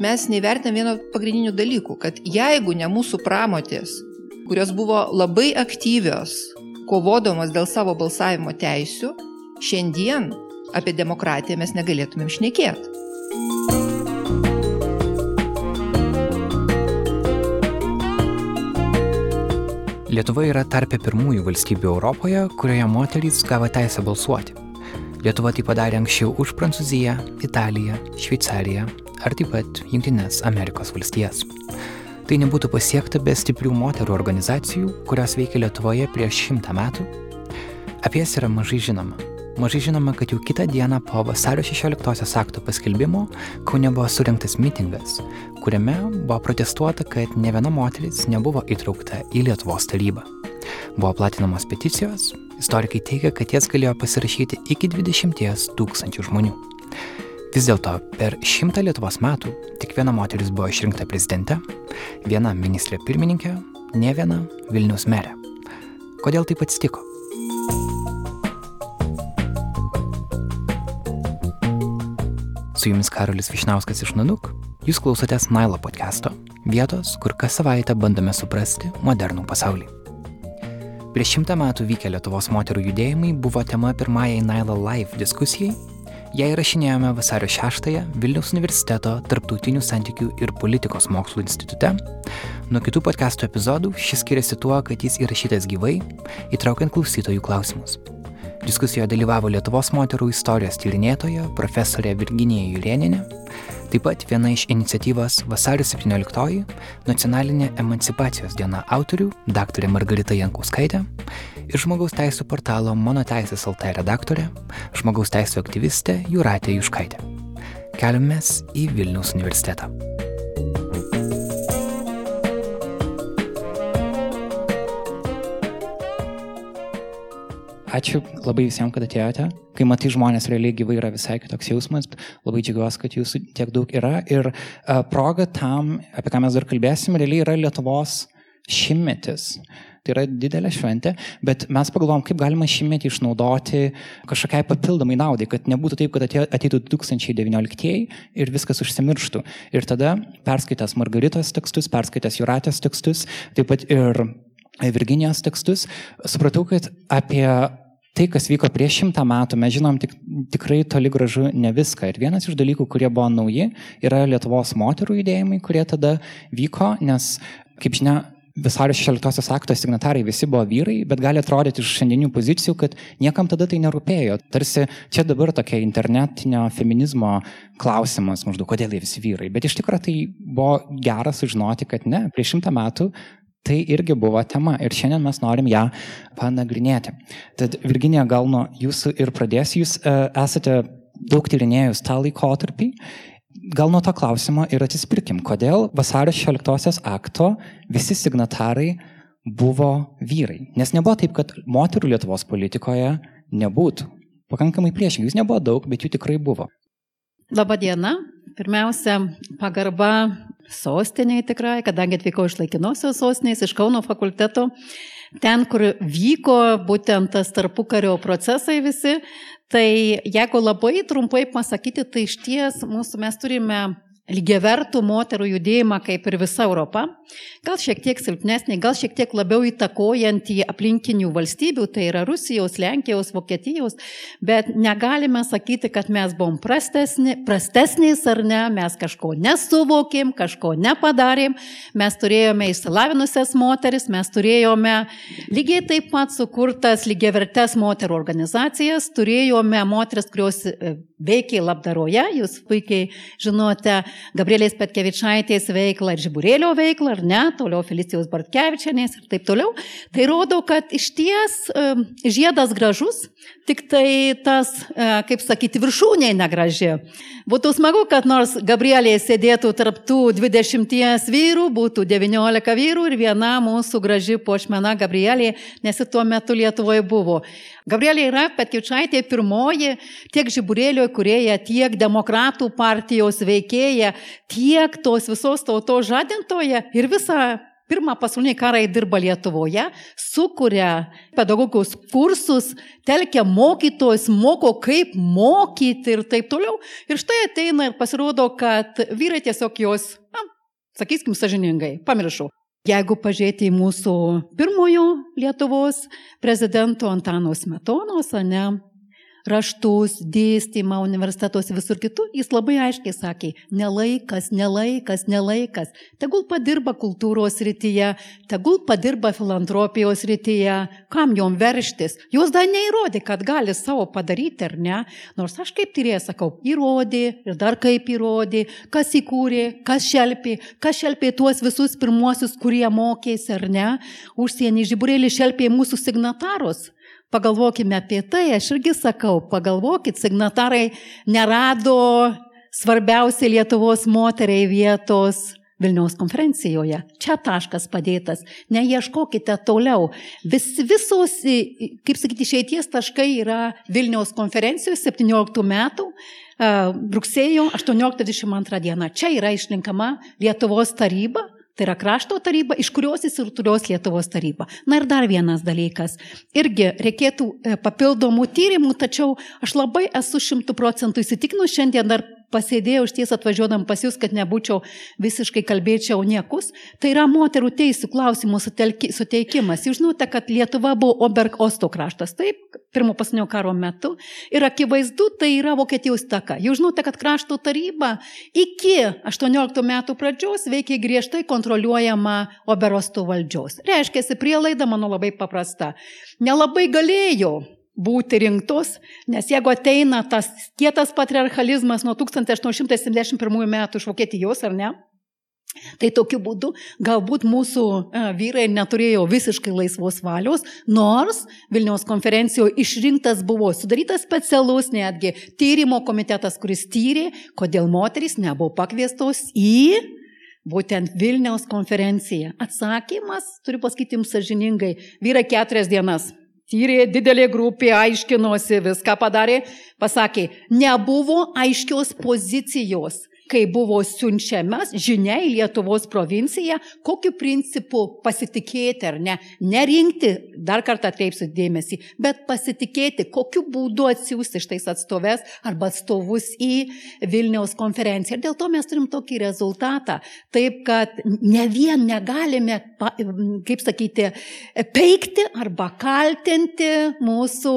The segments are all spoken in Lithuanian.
mes neįvertinam vieno pagrindinių dalykų, kad jeigu ne mūsų pramotės, kurios buvo labai aktyvios, kovodamos dėl savo balsavimo teisių, šiandien apie demokratiją mes negalėtumėm šnekėti. Lietuva yra tarpė pirmųjų valstybių Europoje, kurioje moterys gavo teisę balsuoti. Lietuva tai padarė anksčiau už Prancūziją, Italiją, Šveicariją ar taip pat Junktinės Amerikos valstijas. Tai nebūtų pasiekta be stiprių moterų organizacijų, kurios veikia Lietuvoje prieš šimtą metų. Apie jas yra mažai žinoma. Mažai žinoma, kad jau kitą dieną po vasario 16-osios akto paskelbimo Kaune buvo surinktas mitingas, kuriame buvo protestuota, kad ne viena moteris nebuvo įtraukta į Lietuvos tarybą. Buvo platinamos peticijos, istorikai teigia, kad jas galėjo pasirašyti iki 20 tūkstančių žmonių. Vis dėlto per šimtą Lietuvos metų tik viena moteris buvo išrinkta prezidente, viena ministrė pirmininkė, ne viena Vilnius merė. Kodėl taip atsitiko? Su jumis Karolis Višnauskas iš Nanuk, jūs klausotės Nailo podcast'o, vietos, kur kas savaitę bandome suprasti modernų pasaulį. Prieš šimtą metų vykę Lietuvos moterų judėjimai buvo tema pirmajai Nailo Live diskusijai Ją įrašinėjome vasario 6-ąją Vilniaus universiteto Tarptautinių santykių ir politikos mokslų institute. Nuo kitų podcastų epizodų šis skiriasi tuo, kad jis įrašytas gyvai, įtraukiant klausytojų klausimus. Diskusijoje dalyvavo Lietuvos moterų istorijos tyrinėtoja profesorė Virginija Jurieninė, Taip pat viena iš iniciatyvos Vasario 17-oji nacionalinė emancipacijos diena autorių dr. Margarita Jankauskaitė ir žmogaus teisų portalo Mano teisės LT redaktorė, žmogaus teisų aktyvistė Juratė Juškaitė. Keliamės į Vilniaus universitetą. Ačiū labai visiems, kad atėjote. Kai matai žmonės realiai gyvai yra visai kitoks jausmas, labai džiaugiuosi, kad jūsų tiek daug yra. Ir uh, proga tam, apie ką mes dar kalbėsim, realiai yra Lietuvos šimtmetis. Tai yra didelė šventė, bet mes pagalvom, kaip galima šimtmetį išnaudoti kažkokiai papildomai naudai, kad nebūtų taip, kad ateitų 2019 ir viskas užsimirštų. Ir tada perskaitęs Margaritos tekstus, perskaitęs Juratės tekstus, taip pat ir Virginijos tekstus, supratau, kad apie tai, kas vyko prieš šimtą metų, mes žinom tik, tikrai toli gražu ne viską. Ir vienas iš dalykų, kurie buvo nauji, yra Lietuvos moterų judėjimai, kurie tada vyko, nes, kaip žinia, Visario 16 akto signatarai visi buvo vyrai, bet gali atrodyti iš šiandienių pozicijų, kad niekam tada tai nerūpėjo. Tarsi čia dabar tokia internetinio feminizmo klausimas, maždaug, kodėl jie visi vyrai. Bet iš tikrųjų tai buvo gera sužinoti, kad ne, prieš šimtą metų Tai irgi buvo tema ir šiandien mes norim ją panagrinėti. Tad Virginija, gal nuo jūsų ir pradėsiu. Jūs uh, esate daug tyrinėjus tą laikotarpį. Gal nuo to klausimo ir atsispirkim, kodėl vasario 16 akto visi signatarai buvo vyrai. Nes nebuvo taip, kad moterų Lietuvos politikoje nebūtų. Pakankamai priešingai, jų nebuvo daug, bet jų tikrai buvo. Labadiena. Pirmiausia, pagarba sostiniai tikrai, kadangi atvykau iš laikinosios sostinės, iš Kauno fakulteto, ten, kur vyko būtent tas tarpukario procesai visi, tai jeigu labai trumpai pasakyti, tai iš ties mūsų mes turime lygiavertų moterų judėjimą kaip ir visa Europa, gal šiek tiek silpnesnį, gal šiek tiek labiau įtakojantį aplinkinių valstybių, tai yra Rusijos, Lenkijos, Vokietijos, bet negalime sakyti, kad mes buvom prastesni, prastesniais ar ne, mes kažko nesuvokėm, kažko nepadarėm, mes turėjome išsilavinusias moteris, mes turėjome lygiai taip pat sukurtas lygiavertes moterų organizacijas, turėjome moteris, kurios e, veikia labdaroje, jūs puikiai žinote, Gabrielės Petkevičaitės veiklą ir Žiburėlio veiklą, ar ne, toliau Felicijos Bartkevičianės ir taip toliau. Tai rodo, kad iš ties žiedas gražus, tik tai tas, e, kaip sakyti, viršūnė negraži. Būtų smagu, kad nors Gabrielė sėdėtų tarptų 20 vyrų, būtų 19 vyrų ir viena mūsų graži pošmena Gabrielė, nes tuo metu Lietuvoje buvo. Gabrielė yra Petkiučaitė pirmoji tiek Žiburėlio kurieja, tiek demokratų partijos veikėja, tiek tos visos tautos žadintoje ir visą pirmą pasaulinį karą dirba Lietuvoje, sukuria pedagogos kursus, telkia mokytojus, moko kaip mokyti ir taip toliau. Ir štai ateina ir pasirodo, kad vyrai tiesiog jos, na, sakysim, sažiningai, pamiršau. Jeigu pažiūrėti į mūsų pirmojo Lietuvos prezidento Antano Smetonos, ne, raštus, dėstymą universitetuose visur kitur, jis labai aiškiai sakė, nelaikas, nelaikas, nelaikas. Tegul padirba kultūros rytyje, tegul padirba filantropijos rytyje, kam jom verštis. Jos dar neįrodė, kad gali savo padaryti ar ne. Nors aš kaip tyrėjas sakau, įrodė ir dar kaip įrodė, kas įkūrė, kas šelpė, kas šelpė tuos visus pirmuosius, kurie mokėsi ar ne. Užsienį žiburėlį šelpė mūsų signatarus. Pagalvokime apie tai, aš irgi sakau, pagalvokit, signatarai nerado svarbiausiai Lietuvos moteriai vietos Vilniaus konferencijoje. Čia taškas padėtas. Neieškokite toliau. Vis, visos, kaip sakyti, išeities taškai yra Vilniaus konferencijos 17 metų. Rugsėjo 18-22 diena. Čia yra išlinkama Lietuvos taryba, Tai yra krašto taryba, iš kurios įsirtulios Lietuvos taryba. Na ir dar vienas dalykas. Irgi reikėtų e, papildomų tyrimų, tačiau aš labai esu šimtų procentų įsitikinus, šiandien dar pasėdėjau iš ties atvažiuodam pas jūs, kad nebūčiau visiškai kalbėčiau niekus. Tai yra moterų teisų klausimų suteikimas. Jūs žinote, kad Lietuva buvo Oberg Osto kraštas, taip, pirmo pasaulio karo metu. Ir akivaizdu, tai yra Vokietijos taka. Jūs žinote, kad krašto taryba iki 18 metų pradžios veikia griežtai kontroliuojama Oberosto valdžios. Reiškia, prielaida mano labai paprasta. Nelabai galėjo būti rinktos, nes jeigu ateina tas kietas patriarchalizmas nuo 1871 metų iš Vokietijos, ar ne? Tai tokiu būdu galbūt mūsų a, vyrai neturėjo visiškai laisvos valios, nors Vilniaus konferencijoje išrinktas buvo sudarytas specialus netgi tyrimo komitetas, kuris tyrė, kodėl moteris nebuvo pakviestos į būtent Vilniaus konferenciją. Atsakymas, turiu pasakyti jums sažiningai, vyrai keturias dienas Tyrė didelė grupė, aiškinosi, viską padarė, pasakė, nebuvo aiškios pozicijos kai buvo siunčiamas žinia į Lietuvos provinciją, kokiu principu pasitikėti ar ne. Nerinkti, dar kartą atkreipsiu dėmesį, bet pasitikėti, kokiu būdu atsiųsti šitais atstoves arba atstovus į Vilniaus konferenciją. Ir dėl to mes turim tokį rezultatą. Taip, kad ne vien negalime, kaip sakyti, peikti arba kaltinti mūsų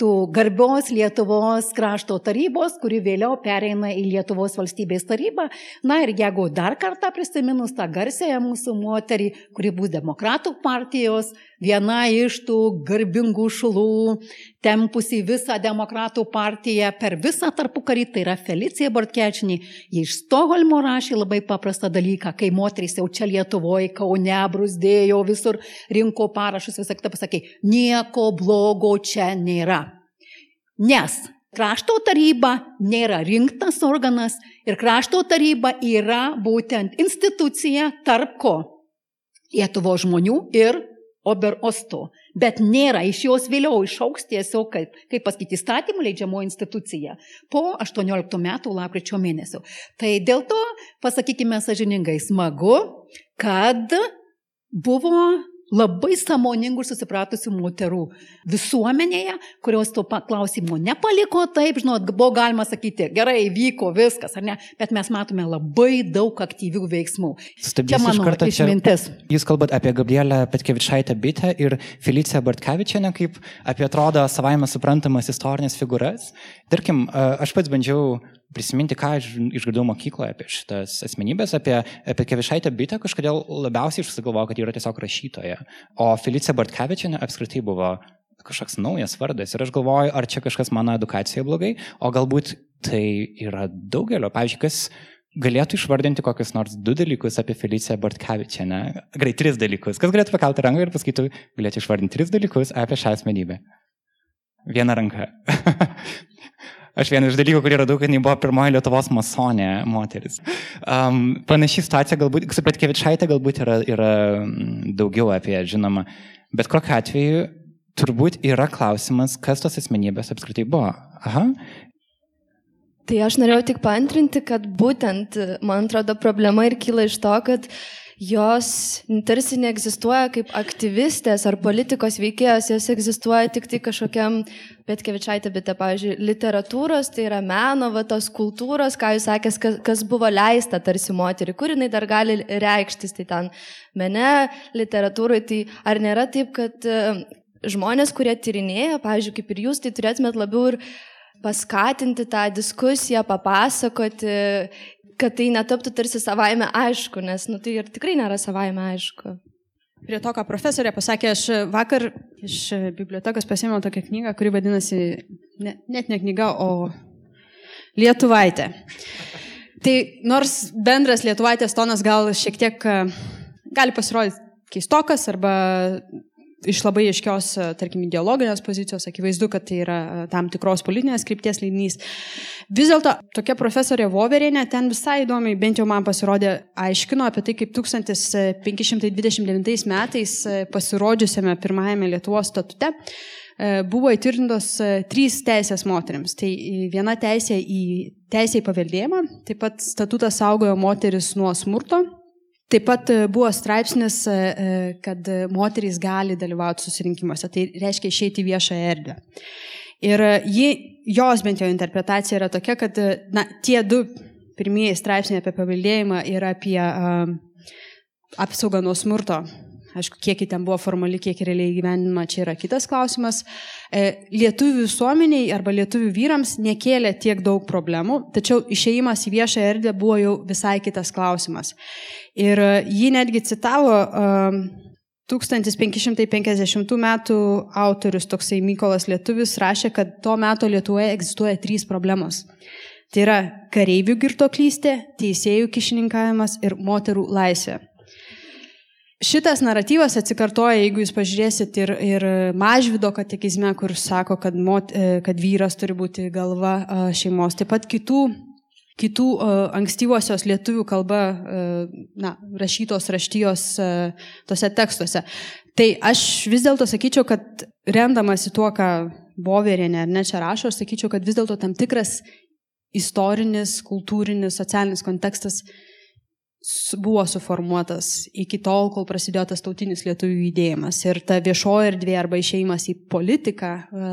tų garbios Lietuvos krašto tarybos, kuri vėliau pereina į Lietuvos valstybės tarybą. Na ir jeigu dar kartą prisiminus tą garsėją mūsų moterį, kuri bus demokratų partijos, viena iš tų garbingų šulų, tempusi visą demokratų partiją per visą tarpukarį, tai yra Felicija Bartkečianė. Ji iš Stoholmo rašė labai paprastą dalyką, kai moterys jau čia Lietuvoje, Kaune, brusdėjo, visur rinko parašus, visą kitą pasakė, nieko blogo čia nėra. Nes krašto taryba nėra rinktas organas ir krašto taryba yra būtent institucija tarp ko? Lietuvo žmonių ir Oberosto. Bet nėra iš jos vėliau išauks tiesiog, kaip, kaip pasakyti, įstatymų leidžiamo institucija po 18 metų lapkričio mėnesio. Tai dėl to, pasakykime sažiningai, smagu, kad buvo labai samoningų ir susipratusių moterų visuomenėje, kurios to klausimo nepaliko taip, žinot, buvo galima sakyti, gerai, vyko viskas, ar ne, bet mes matome labai daug aktyvių veiksmų. Stabdys čia mano kartą, išmintis. Čia, jūs kalbat apie Gabrielę Petkevičaitę Bitę ir Feliciją Bartkevičianę kaip apie atrodo savaime suprantamas istorinės figūras. Tarkim, aš pats bandžiau prisiminti, ką aš išgirdau mokykloje apie šitas asmenybės, apie, apie Kevišaitę Bitę, kažkodėl labiausiai išsigalvoju, kad ji yra tiesiog rašytoja. O Felicija Bartkevičianė apskritai buvo kažkoks naujas vardas ir aš galvoju, ar čia kažkas mano edukacijoje blogai, o galbūt tai yra daugelio. Pavyzdžiui, kas galėtų išvardinti kokius nors du dalykus apie Feliciją Bartkevičianę. Gerai, tris dalykus. Kas galėtų pakelti ranką ir pasakytų, galėtų išvardinti tris dalykus apie šią asmenybę. Viena ranka. Aš vienas iš dalykų, kurį radau, kad jinai buvo pirmoji Lietuvos masonė moteris. Um, panaši situacija galbūt, su Petkevičaitė galbūt yra, yra mm, daugiau apie žinoma, bet kokiu atveju turbūt yra klausimas, kas tos asmenybės apskritai buvo. Aha. Tai aš norėjau tik paantrinti, kad būtent, man atrodo, problema ir kyla iš to, kad jos tarsi neegzistuoja kaip aktyvistės ar politikos veikėjos, jos egzistuoja tik tai kažkokiam, bet kevičiaitė, bet, pavyzdžiui, literatūros, tai yra meno, va, tos kultūros, ką jūs sakėt, kas, kas buvo leista tarsi moteriai, kur jinai dar gali reikštis, tai ten mene, literatūrai, tai ar nėra taip, kad e, žmonės, kurie tyrinėja, pavyzdžiui, kaip ir jūs, tai turėtumėt labiau ir paskatinti tą diskusiją, papasakoti kad tai netaptų tarsi savaime aišku, nes nu, tai ir tikrai nėra savaime aišku. Prie to, ką profesorė pasakė, aš vakar iš bibliotekos pasėmiau tokią knygą, kuri vadinasi ne, net ne knyga, o Lietuvaitė. Tai nors bendras Lietuvaitės tonas gal šiek tiek gali pasirodyti keistokas arba iš labai aiškios, e, tarkim, ideologinės pozicijos, akivaizdu, kad tai yra e, tam tikros politinės krypties leidinys. Vis dėlto tokia profesorė Voverinė ten visai įdomiai, bent jau man pasirodė, aiškino apie tai, kaip 1529 metais e, pasirodžiusiame pirmajame Lietuvos statute buvo įtvirtintos trys teisės moteriams. Tai viena teisė į teisę į paveldėjimą, taip pat statutas saugojo moteris nuo smurto Taip pat e, buvo straipsnis, e, e, kad moterys gali dalyvauti susirinkimuose, tai reiškia išeiti į viešą erdvę. Ir ji, jos bent jau interpretacija yra tokia, kad na, tie du pirmieji straipsniai apie paveldėjimą ir apie uh, apsaugą nuo smurto Aišku, kiek ten buvo formali, kiek realiai gyvenima, čia yra kitas klausimas. E, lietuvių visuomeniai arba lietuvių vyrams nekėlė tiek daug problemų, tačiau išėjimas į viešą erdvę buvo jau visai kitas klausimas. Ir e, jį netgi citavo 1550 metų autorius, toksai Mykolas Lietuvis, rašė, kad to meto Lietuvoje egzistuoja trys problemos. Tai yra kareivių girtoklystė, teisėjų kišininkavimas ir moterų laisvė. Šitas naratyvas atsikartoja, jeigu jūs pažiūrėsit ir, ir Mažvido katekizme, kur sako, kad, mot, e, kad vyras turi būti galva šeimos. Taip pat kitų, kitų ankstyvosios lietuvių kalba na, rašytos raštijos tose tekstuose. Tai aš vis dėlto sakyčiau, kad rendamasi tuo, ką Boverinė ar ne čia rašo, aš sakyčiau, kad vis dėlto tam tikras istorinis, kultūrinis, socialinis kontekstas buvo suformuotas iki tol, kol prasidėjo tas tautinis lietuvių judėjimas. Ir ta viešoji erdvė arba išeimas į politiką e,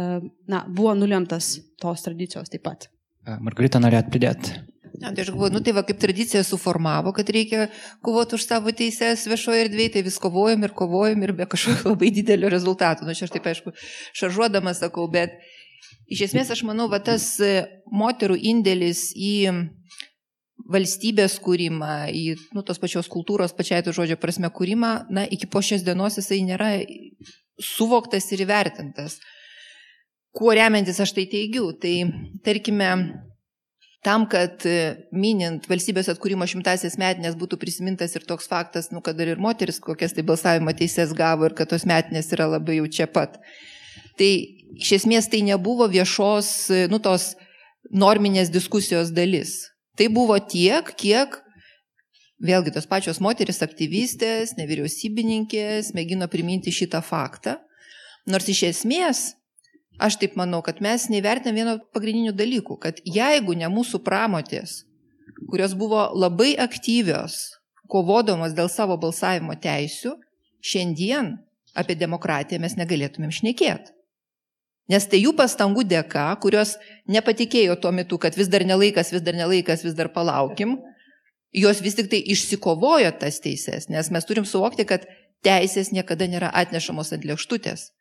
na, buvo nulemtas tos tradicijos taip pat. E, Margarita norėt pridėti. Ja, tai aš galvoju, nu tai va kaip tradicija suformavo, kad reikia kovoti už savo teises viešoje erdvėje, tai vis kovojam ir kovojam ir be kažkokio labai didelio rezultato. Nu, aš taip aišku, šaržuodama sakau, bet iš esmės aš manau, va tas moterų indėlis į valstybės kūrimą, į nu, tos pačios kultūros, pačiai to žodžio prasme kūrimą, na, iki po šios dienos jisai nėra suvoktas ir įvertintas. Kuo remiantis aš tai teigiu? Tai tarkime, tam, kad minint valstybės atkūrimo šimtasias metinės būtų prisimintas ir toks faktas, nu, kad ir moteris kokias tai balsavimo teises gavo ir kad tos metinės yra labai jau čia pat. Tai iš esmės tai nebuvo viešos, nu, tos norminės diskusijos dalis. Tai buvo tiek, kiek vėlgi tos pačios moteris aktyvistės, nevyriausybininkės mėgino priminti šitą faktą. Nors iš esmės, aš taip manau, kad mes nevertinam vieno pagrindinių dalykų, kad jeigu ne mūsų pramotės, kurios buvo labai aktyvios, kovodamos dėl savo balsavimo teisių, šiandien apie demokratiją mes negalėtumėm šnekėti. Nes tai jų pastangų dėka, kurios nepatikėjo tuo metu, kad vis dar nelaikas, vis dar nelaikas, vis dar palaukim, jos vis tik tai išsikovojo tas teises, nes mes turim suvokti, kad teisės niekada nėra atnešamos ant lėkštutės.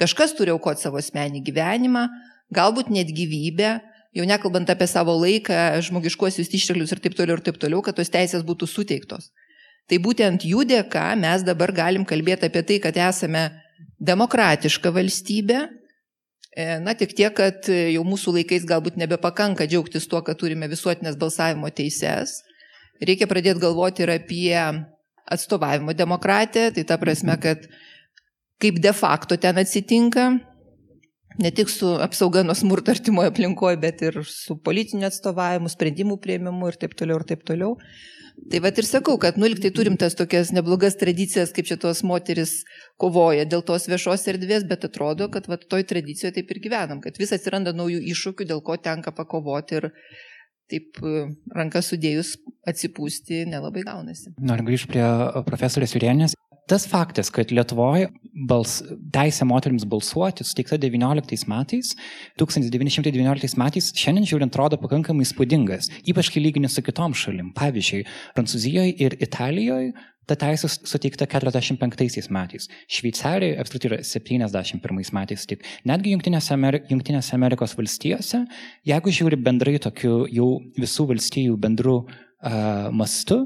Kažkas turi aukoti savo asmenį gyvenimą, galbūt net gyvybę, jau nekalbant apie savo laiką, žmogiškuosius išteklius ir taip toliau ir taip toliau, kad tos teisės būtų suteiktos. Tai būtent jų dėka mes dabar galim kalbėti apie tai, kad esame demokratiška valstybė, na, tik tiek, kad jau mūsų laikais galbūt nebepakanka džiaugtis tuo, kad turime visuotinės balsavimo teises. Reikia pradėti galvoti ir apie atstovavimo demokratiją, tai ta prasme, kad kaip de facto ten atsitinka, ne tik su apsauga nuo smurto artimoje aplinkoje, bet ir su politiniu atstovavimu, sprendimų prieimimu ir taip toliau ir taip toliau. Tai vad ir sakau, kad nuliktai turim tas tokias neblogas tradicijas, kaip šitos moteris kovoja dėl tos viešos erdvės, bet atrodo, kad vat, toj tradicijoje taip ir gyvenam, kad vis atsiranda naujų iššūkių, dėl ko tenka pakovoti ir taip e, rankas sudėjus atsipūsti nelabai gaunasi. Noriu grįžti prie profesorės Jurienės. Tas faktas, kad Lietuvoje bals, teisė moteriams balsuoti suteikta 19 metais, 1919 metais, šiandien žiūrint, atrodo pakankamai įspūdingas, ypač kai lygini su kitom šalim. Pavyzdžiui, Prancūzijoje ir Italijoje ta teisė suteikta 45 metais, Šveicarijoje apskritai yra 71 metais tik. Netgi Junktinėse, Amerik Junktinėse Amerikos valstijose, jeigu žiūri bendrai tokiu jau visų valstijų bendru uh, mastu,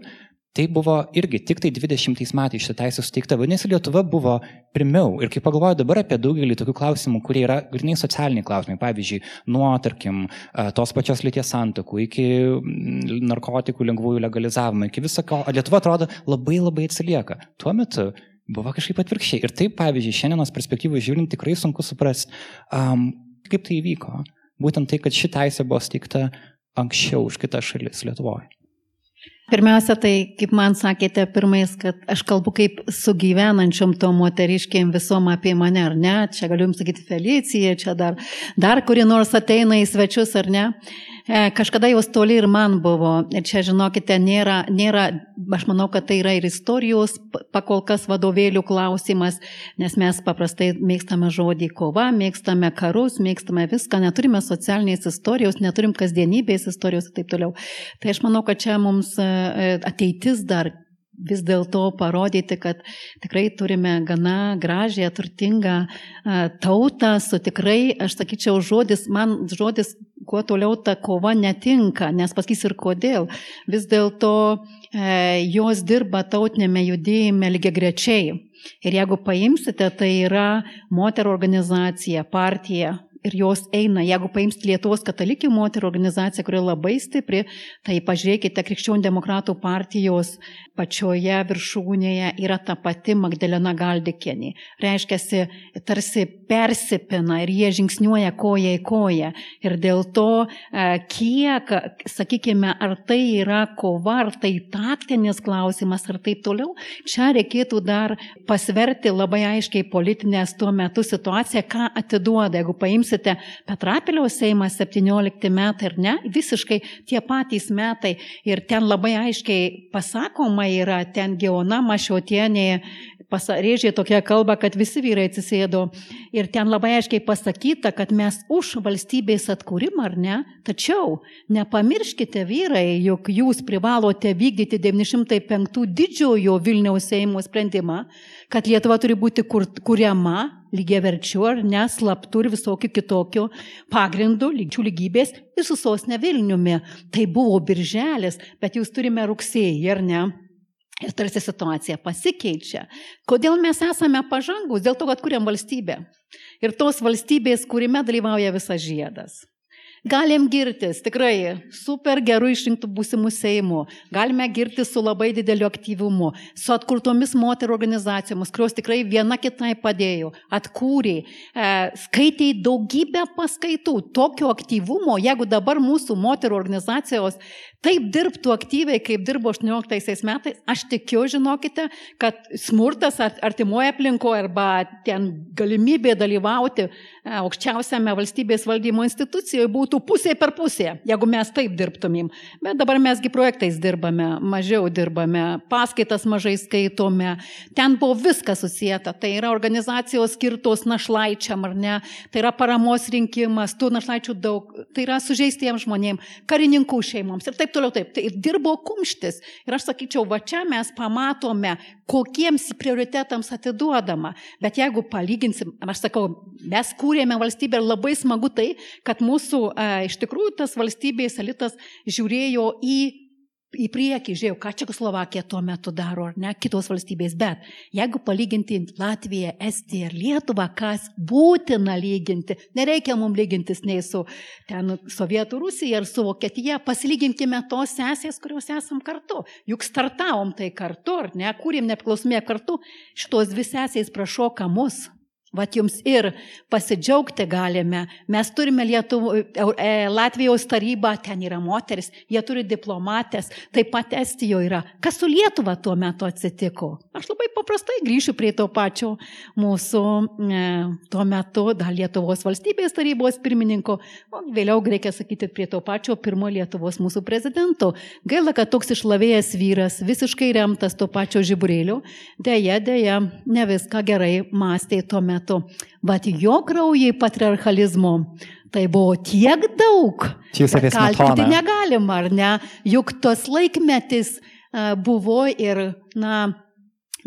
Tai buvo irgi tik tai 20 metais šitą teisę suteikta. Vadinasi, Lietuva buvo pirmiau. Ir kai pagalvoju dabar apie daugelį tokių klausimų, kurie yra grinai socialiniai klausimai, pavyzdžiui, nuo, tarkim, tos pačios lyties santokų iki mm, narkotikų lengvųjų legalizavimo, iki visako, Lietuva atrodo labai labai atsilieka. Tuo metu buvo kažkaip atvirkščiai. Ir taip, pavyzdžiui, šiandienos perspektyvų žiūrint, tikrai sunku suprasti, um, kaip tai įvyko. Būtent tai, kad ši teisė buvo steigta anksčiau už kitas šalis Lietuvoje. Pirmiausia, tai, kaip man sakėte pirmais, kad aš kalbu kaip su gyvenančiom to moteriškėm visom apie mane, ar ne? Čia galiu jums sakyti Felicija, čia dar, dar kuri nors ateina į svečius, ar ne? E, kažkada jos toli ir man buvo. Ir čia, žinokite, nėra, nėra, aš manau, kad tai yra ir istorijos pakol kas vadovėlių klausimas, nes mes paprastai mėgstame žodį kova, mėgstame karus, mėgstame viską, neturime socialinės istorijos, neturim kasdienybės istorijos ir taip toliau. Tai aš manau, kad čia mums e, ateitis dar vis dėlto parodyti, kad tikrai turime gana gražią, turtingą tautą su tikrai, aš sakyčiau, žodis, man žodis kuo toliau ta kova netinka, nes pasakys ir kodėl. Vis dėlto e, jos dirba tautinėme judėjime lygiai grečiai. Ir jeigu paimsite, tai yra moterų organizacija, partija, ir jos eina. Jeigu paimsite Lietuvos katalikių moterų organizaciją, kuri labai stipri, tai pažiūrėkite, Krikščionių demokratų partijos pačioje viršūnėje yra ta pati Magdalena Galdikienė. Reiškia, tarsi persipina ir jie žingsniuoja koja į koją. Ir dėl to, e, kiek, sakykime, ar tai yra kova, ar tai taktinis klausimas, ar taip toliau, čia reikėtų dar pasverti labai aiškiai politinės tuo metu situaciją, ką atiduoda. Jeigu paimsite Petrapiliaus Seimą 17 metai ar ne, visiškai tie patys metai. Ir ten labai aiškiai pasakoma, yra ten Geona Mašiotienė, pasarėžė tokia kalba, kad visi vyrai atsisėdo. Ir ten labai aiškiai pasakyta, kad mes už valstybės atkūrimą ar ne, tačiau nepamirškite vyrai, jog jūs privalote vykdyti 905 didžiojo Vilniaus Seimo sprendimą, kad Lietuva turi būti kur, kuriama lygiai verčiu ar neslaptų ir visokių kitokių pagrindų, lyčių lygybės ir su sosne Vilniumi. Tai buvo birželis, bet jūs turime rugsėjį, ar ne? Ir tarsi situacija pasikeičia. Kodėl mes esame pažangus? Dėl to, kad kuriam valstybę. Ir tos valstybės, kurime dalyvauja visas žiedas. Galim girtis tikrai super gerų išrinktų būsimų Seimų, galime girtis su labai dideliu aktyvumu, su atkurtomis moterų organizacijomis, kurios tikrai viena kitai padėjo, atkūrė, e, skaitė daugybę paskaitų, tokio aktyvumo, jeigu dabar mūsų moterų organizacijos taip dirbtų aktyviai, kaip dirbo 18 metais, aš tikiu, žinokite, kad smurtas artimoje aplinkoje arba ten galimybė dalyvauti e, aukščiausiame valstybės valdymo institucijoje būtų pusė per pusę, jeigu mes taip dirbtumėm. Bet dabar mesgi projektais dirbame, mažiau dirbame, paskaitas mažai skaitome, ten buvo viskas susijęta. Tai yra organizacijos skirtos našlaičiam ar ne, tai yra paramos rinkimas, tų našlaičių daug, tai yra sužeistiems žmonėms, karininkų šeimoms ir taip toliau, taip. Tai dirbo kumštis. Ir aš sakyčiau, va čia mes pamatome, kokiems prioritetams atiduodama. Bet jeigu palyginsim, aš sakau, mes kūrėme valstybę ir labai smagu tai, kad mūsų iš tikrųjų tas valstybės elitas žiūrėjo į į priekį, žiūrėjau, ką Čekoslovakija tuo metu daro, ar ne, kitos valstybės, bet jeigu palyginti Latviją, Estiją ir Lietuvą, kas būtina lyginti, nereikia mums lygintis nei su ten Sovietų Rusija ar su Vokietija, pasilyginkime tos sesės, kurios esam kartu. Juk startavom tai kartu, ar ne, kūrėm nepriklausomybę kartu, šitos dvi sesės prašoka mus Vat jums ir pasidžiaugti galime. Mes turime Lietuvo, e, Latvijos tarybą, ten yra moteris, jie turi diplomatės, taip pat Estijoje yra. Kas su Lietuva tuo metu atsitiko? Aš labai paprastai grįšiu prie to pačio mūsų e, tuo metu dar Lietuvos valstybės tarybos pirmininko, o vėliau reikia sakyti prie to pačio pirmo Lietuvos mūsų prezidento. Gaila, kad toks išlavėjęs vyras, visiškai remtas to pačio žiburėlio, dėja, dėja, ne viską gerai mąstė tuo metu metu. Bet jo kraujai patriarchalizmo tai buvo tiek daug. Apie kaltinti negalima, ar ne? Juk tos laikmetis buvo ir, na,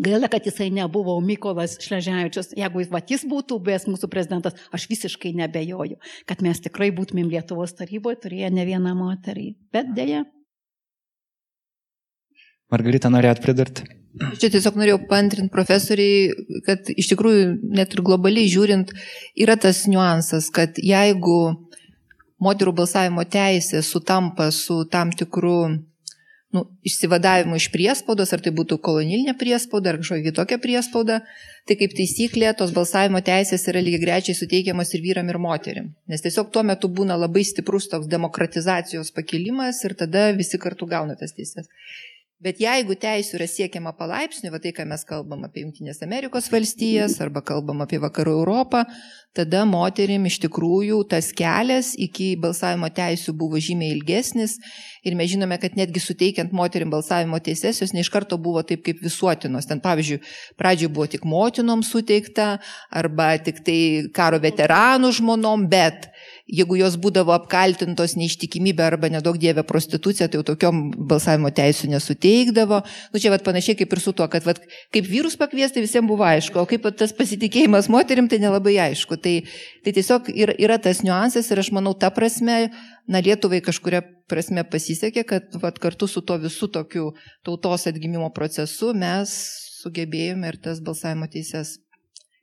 Gaila, kad jisai nebuvo Mykolas Šleževičius. Jeigu jis, va, jis būtų buvęs mūsų prezidentas, aš visiškai nebejoju, kad mes tikrai būtumėm Lietuvos taryboje turėję ne vieną moterį. Bet dėja. Margarita, norėjot pridurti? Čia tiesiog norėjau pantrinti profesoriai, kad iš tikrųjų net ir globaliai žiūrint yra tas niuansas, kad jeigu moterų balsavimo teisė sutampa su tam tikru nu, išsivadavimu iš priespaudos, ar tai būtų kolonilinė priespauda, ar kažkokia kitokia priespauda, tai kaip taisyklė tos balsavimo teisės yra lygiai grečiai suteikiamas ir vyram, ir moterim. Nes tiesiog tuo metu būna labai stiprus toks demokratizacijos pakilimas ir tada visi kartu gauna tas teises. Bet jeigu teisų yra siekiama palaipsniui, va tai, ką mes kalbam apie Junktinės Amerikos valstijas arba kalbam apie Vakarų Europą, tada moterim iš tikrųjų tas kelias iki balsavimo teisų buvo žymiai ilgesnis ir mes žinome, kad netgi suteikiant moterim balsavimo teises, jos ne iš karto buvo taip kaip visuotinos. Ten pavyzdžiui, pradžioje buvo tik motinom suteikta arba tik tai karo veteranų žmonom, bet jeigu jos būdavo apkaltintos neištikimybę arba nedaug dievę prostituciją, tai jau tokiom balsavimo teisų nesuteikdavo. Nu čia vat panašiai kaip ir su tuo, kad vat, kaip vyrus pakviesti visiems buvo aišku, o kaip tas pasitikėjimas moterim tai nelabai aišku. Tai, tai tiesiog yra, yra tas niuansas ir aš manau, ta prasme, na Lietuvai kažkuria prasme pasisekė, kad vat, kartu su to visų tokiu tautos atgimimo procesu mes sugebėjome ir tas balsavimo teises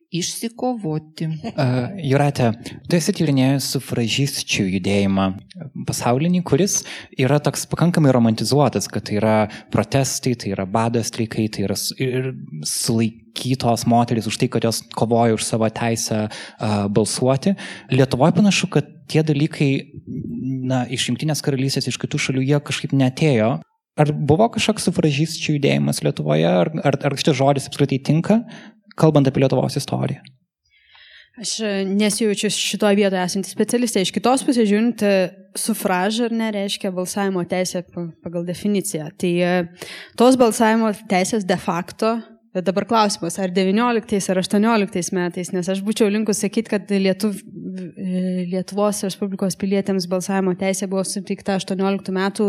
išsikovoti. Uh, Juratė, tu esi tyrinėjęs sufražisčių judėjimą pasaulinį, kuris yra toks pakankamai romantizuotas, kad tai yra protestai, tai yra badas streikai, tai yra sulaikytos moteris už tai, kad jos kovoja už savo teisę uh, balsuoti. Lietuvoje panašu, kad tie dalykai na, iš Junktinės karalystės, iš kitų šalių, jie kažkaip netėjo. Ar buvo kažkoks sufražisčių judėjimas Lietuvoje, ar, ar, ar šitas žodis apskritai tinka, kalbant apie Lietuvos istoriją? Aš e, nesijaučiu šitoje vietoje esantį specialistą. Iš kitos pusės žiūrint, e, sufraž ar nereiškia balsavimo teisė pagal definiciją. Tai e, tos balsavimo teisės de facto Bet dabar klausimas, ar 19 ar 18 metais, nes aš būčiau linkus sakyti, kad Lietuv, Lietuvos Respublikos pilietėms balsavimo teisė buvo suteikta 18 metų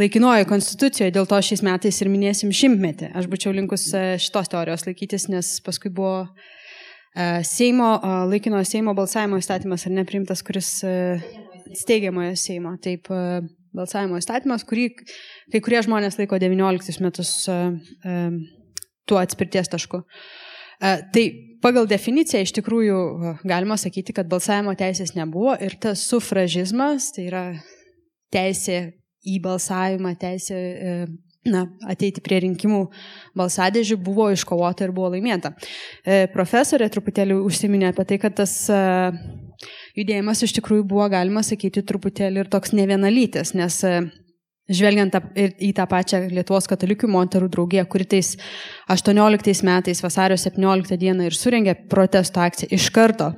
laikinojo konstitucijoje, dėl to šiais metais ir minėsim šimtmetį. Aš būčiau linkus e, šitos teorijos laikytis, nes paskui buvo e, Seimo, laikinojo Seimo balsavimo įstatymas ar neprimtas, kuris e, steigiamojo Seimo. Taip, balsavimo įstatymas, kurį kai kurie žmonės laiko 19 metus tuo atspirties tašku. E, tai pagal definiciją iš tikrųjų e, galima sakyti, kad balsavimo teisės nebuvo ir tas sufražizmas, tai yra teisė į balsavimą, teisė e, na, ateiti prie rinkimų balsadėžių buvo iškovota ir buvo laimėta. Profesorė truputėlį užsiminė apie tai, kad tas judėjimas iš tikrųjų buvo, galima sakyti, truputėlį ir toks nevienalytis, nes Žvelgiant į tą pačią Lietuvos katalikių moterų draugiją, kuri tais 18 metais vasario 17 dieną ir surengė protesto akciją iš karto.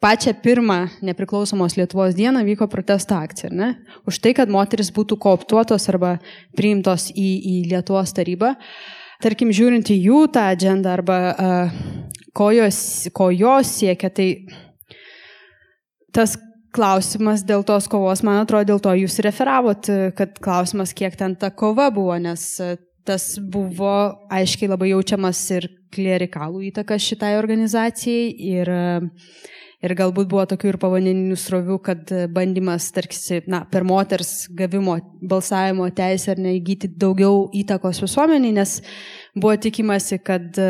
Pačią pirmą nepriklausomos Lietuvos dieną vyko protesto akcija, ne? Už tai, kad moteris būtų kooptuotos arba priimtos į, į Lietuvos tarybą. Tarkim, žiūrint į jų tą agendą arba uh, ko, jos, ko jos siekia, tai tas klausimas dėl tos kovos, man atrodo, dėl to jūs referavot, kad klausimas, kiek ten ta kova buvo, nes e, tas buvo aiškiai labai jaučiamas ir klerikalų įtakas šitai organizacijai ir, e, ir galbūt buvo tokių ir pavadininių srovių, kad bandymas, tarsi, na, per moters gavimo balsavimo teisę ar neįgyti daugiau įtakos visuomeniai, nes buvo tikimasi, kad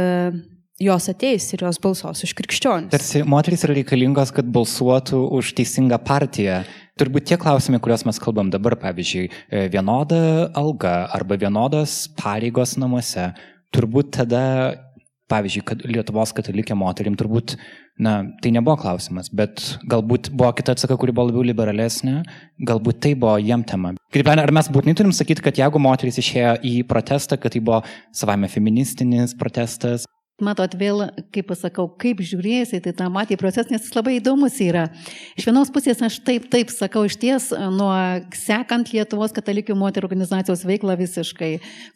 jos ateis ir jos balsuos už krikščionis. Tarsi moteris yra reikalingos, kad balsuotų už teisingą partiją. Turbūt tie klausimai, kuriuos mes kalbam dabar, pavyzdžiui, e, vienoda alga arba vienodos pareigos namuose, turbūt tada pavyzdžiui, kad Lietuvos katalikė moterim turbūt, na, tai nebuvo klausimas, bet galbūt buvo kita atsaka, kuri buvo labiau liberalesnė, galbūt tai buvo jiem tema. Kaip, ar mes būtinai turim sakyti, kad jeigu moteris išėjo į protestą, kad tai buvo savame feministinis protestas, Matot, vėl, kaip pasakau, kaip žiūrėsi, tai tą matį procesą, nes jis labai įdomus yra. Iš vienos pusės aš taip, taip sakau, iš ties, nuo sekant Lietuvos katalikų moterų organizacijos veiklą visiškai,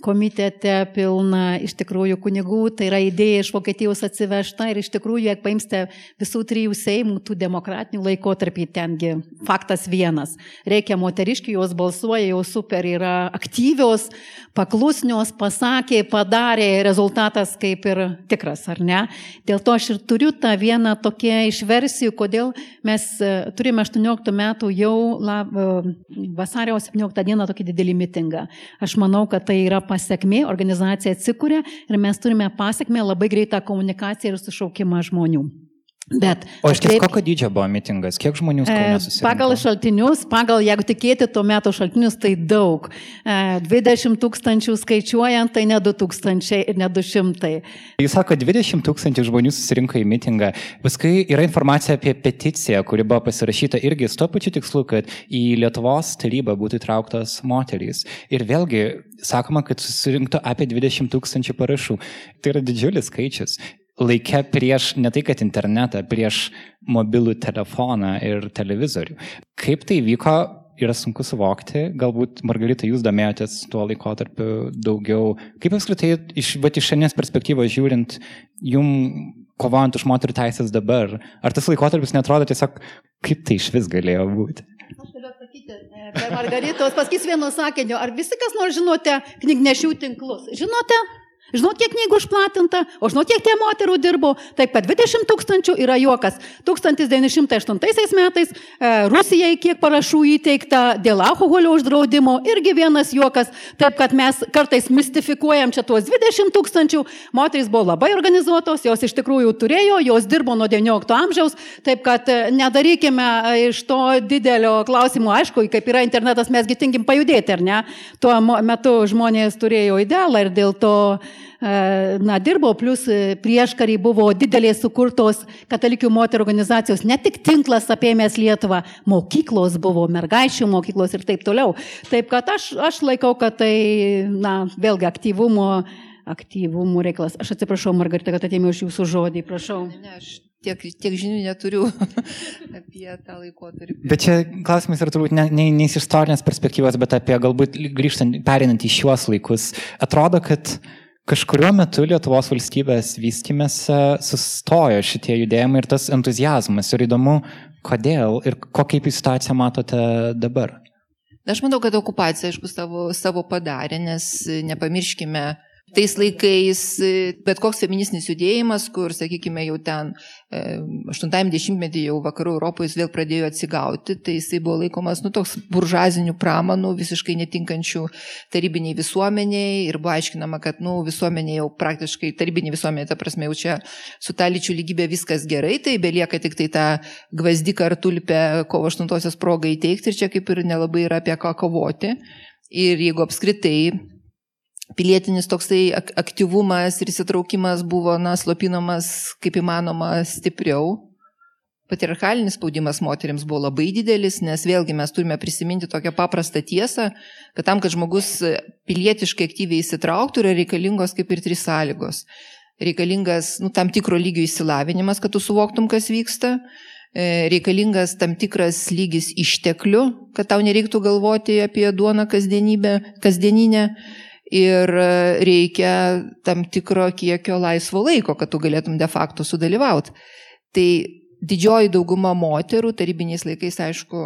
komitete pilna iš tikrųjų kunigų, tai yra idėja iš Vokietijos atsivežta ir iš tikrųjų, jeigu paimsite visų trijų seimų, tų demokratinių laikotarpį, tengi faktas vienas. Reikia moteriškių, jos balsuoja, jau super yra aktyvios, paklusnios, pasakė, padarė, rezultatas kaip ir tikras, ar ne? Dėl to aš ir turiu tą vieną tokią iš versijų, kodėl mes e, turime 18 metų jau lab, e, vasario 17 dieną tokį didelį mitingą. Aš manau, kad tai yra pasiekmė, organizacija atsikūrė ir mes turime pasiekmę labai greitą komunikaciją ir sušaukimą žmonių. Bet, o iš tiesų, kokio dydžio buvo mitingas? Kiek žmonių e, susirinko? Pagal šaltinius, pagal, jeigu tikėti tuo metu šaltinius, tai daug. 20 tūkstančių skaičiuojant, tai ne 2000 ir ne 200. Jūs sakote, 20 tūkstančių žmonių susirinko į mitingą. Paskui yra informacija apie peticiją, kuri buvo pasirašyta irgi su to pačiu tikslu, kad į Lietuvos tarybą būtų įtrauktos moterys. Ir vėlgi sakoma, kad susirinkto apie 20 tūkstančių parašų. Tai yra didžiulis skaičius laike prieš ne tai, kad internetą, prieš mobilų telefoną ir televizorių. Kaip tai vyko, yra sunku suvokti, galbūt Margarita, jūs domėjotės tuo laikotarpiu daugiau. Kaip apskritai iš, va, iš šiandienės perspektyvos žiūrint, jum kovojant už moterų teisės dabar, ar tas laikotarpis netrodo tiesiog, kaip tai iš vis galėjo būti? Aš turiu atsakyti, per Margaritos pasakys vienu sakiniu, ar visi kas nors žinote knygnešių tinklus? Žinote? Žinot, kiek knygų išplatinta, o žinot, kiek tie moterų dirbo. Taip pat 20 tūkstančių yra juokas. 1908 metais e, Rusijai kiek parašų įteikta dėl alkoholio uždraudimo, irgi vienas juokas. Taip, kad mes kartais mistifikuojam čia tuos 20 tūkstančių. Moterys buvo labai organizuotos, jos iš tikrųjų turėjo, jos dirbo nuo 19 amžiaus. Taip, kad e, nedarykime e, iš to didelio klausimo, aišku, kaip yra internetas, mesgi tinkim pajudėti, ar ne? Tuo metu žmonės turėjo idealą ir dėl to na, dirbo, plus e, prieškarį buvo didelės sukurtos katalikių moterų organizacijos, ne tik tinklas apėmęs Lietuvą, mokyklos buvo, mergaičių mokyklos ir taip toliau. Taip kad aš, aš laikau, kad tai, na, vėlgi aktyvumo, aktyvumo reikalas. Aš atsiprašau, Margarita, kad atėmiau iš jūsų žodį, prašau. Ne, ne, aš tiek, tiek žinių neturiu apie tą laikotarpį. Bet čia klausimas yra turbūt ne, ne, ne iš istorinės perspektyvos, bet apie galbūt grįžtant, perinant į šiuos laikus. Atrodo, kad uh, Kažkuriuo metu Lietuvos valstybės vystymėse sustojo šitie judėjimai ir tas entuzijazmas. Ir įdomu, kodėl ir kokią situaciją matote dabar. Aš manau, kad okupacija, aišku, savo, savo padarė, nes nepamirškime, Tais laikais bet koks feministinis judėjimas, kur, sakykime, jau ten 80-metį e, jau vakarų Europoje jis vėl pradėjo atsigauti, tai jisai buvo laikomas, nu, toks buržazinių pramanų, visiškai netinkančių tarybiniai visuomeniai ir buvo aiškinama, kad, nu, visuomenė jau praktiškai, tarybinė visuomenė, ta prasme, jau čia su ta lyčių lygybė viskas gerai, tai belieka tik tai tą gvazdiką ar tulpę kovo 8-osios progą įteikti ir čia kaip ir nelabai yra apie ką kovoti. Ir jeigu apskritai pilietinis toksai aktyvumas ir įsitraukimas buvo, na, slopinamas kaip įmanoma stipriau. Patriarchalinis spaudimas moteriams buvo labai didelis, nes vėlgi mes turime prisiminti tokią paprastą tiesą, kad tam, kad žmogus pilietiškai aktyviai įsitrauktų, yra reikalingos kaip ir trys sąlygos. Reikalingas nu, tam tikro lygio įsilavinimas, kad tu suvoktum, kas vyksta. E, reikalingas tam tikras lygis išteklių, kad tau nereiktų galvoti apie duoną kasdienybę, kasdieninę ir e, reikia tam tikro kiekio laisvo laiko, kad tu galėtum de facto sudalyvauti. Tai didžioji dauguma moterų tarybiniais laikais, aišku,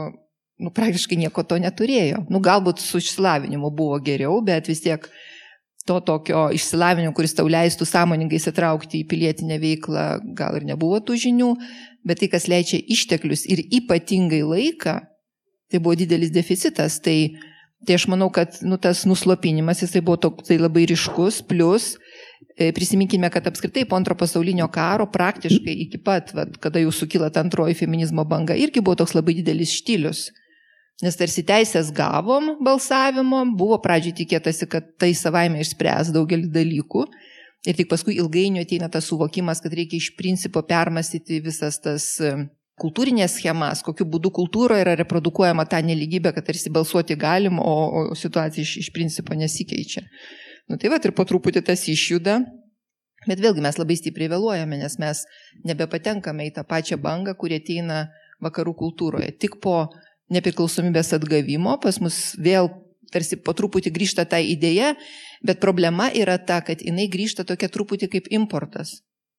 nu, praktiškai nieko to neturėjo. Nu, galbūt su išsilavinimu buvo geriau, bet vis tiek to tokio išsilavinimo, kuris tau leistų sąmoningai įsitraukti į pilietinę veiklą, gal ir nebuvo tų žinių, bet tai, kas leidžia išteklius ir ypatingai laiką, tai buvo didelis deficitas. Tai Tai aš manau, kad nu, tas nuslopinimas jisai buvo toks tai labai ryškus, plus e, prisiminkime, kad apskritai po antro pasaulinio karo praktiškai iki pat, vat, kada jau sukyla ta antroji feminizmo banga, irgi buvo toks labai didelis štilius. Nes tarsi teisės gavom balsavimo, buvo pradžiai tikėtasi, kad tai savaime išspręs daugelį dalykų, Ir tik paskui ilgainiui ateina tas suvokimas, kad reikia iš principo permastyti visas tas e, kultūrinės schemas, kokiu būdu kultūroje yra reprodukuojama ta neligybė, kad tarsi balsuoti galim, o, o situacija iš, iš principo nesikeičia. Nu, tai va, ir po truputį tas išjuda, bet vėlgi mes labai stipriai vėluojame, nes mes nebepatenkame į tą pačią bangą, kurie ateina vakarų kultūroje. Tik po nepriklausomybės atgavimo pas mus vėl tarsi po truputį grįžta ta idėja, bet problema yra ta, kad jinai grįžta tokia truputį kaip importas.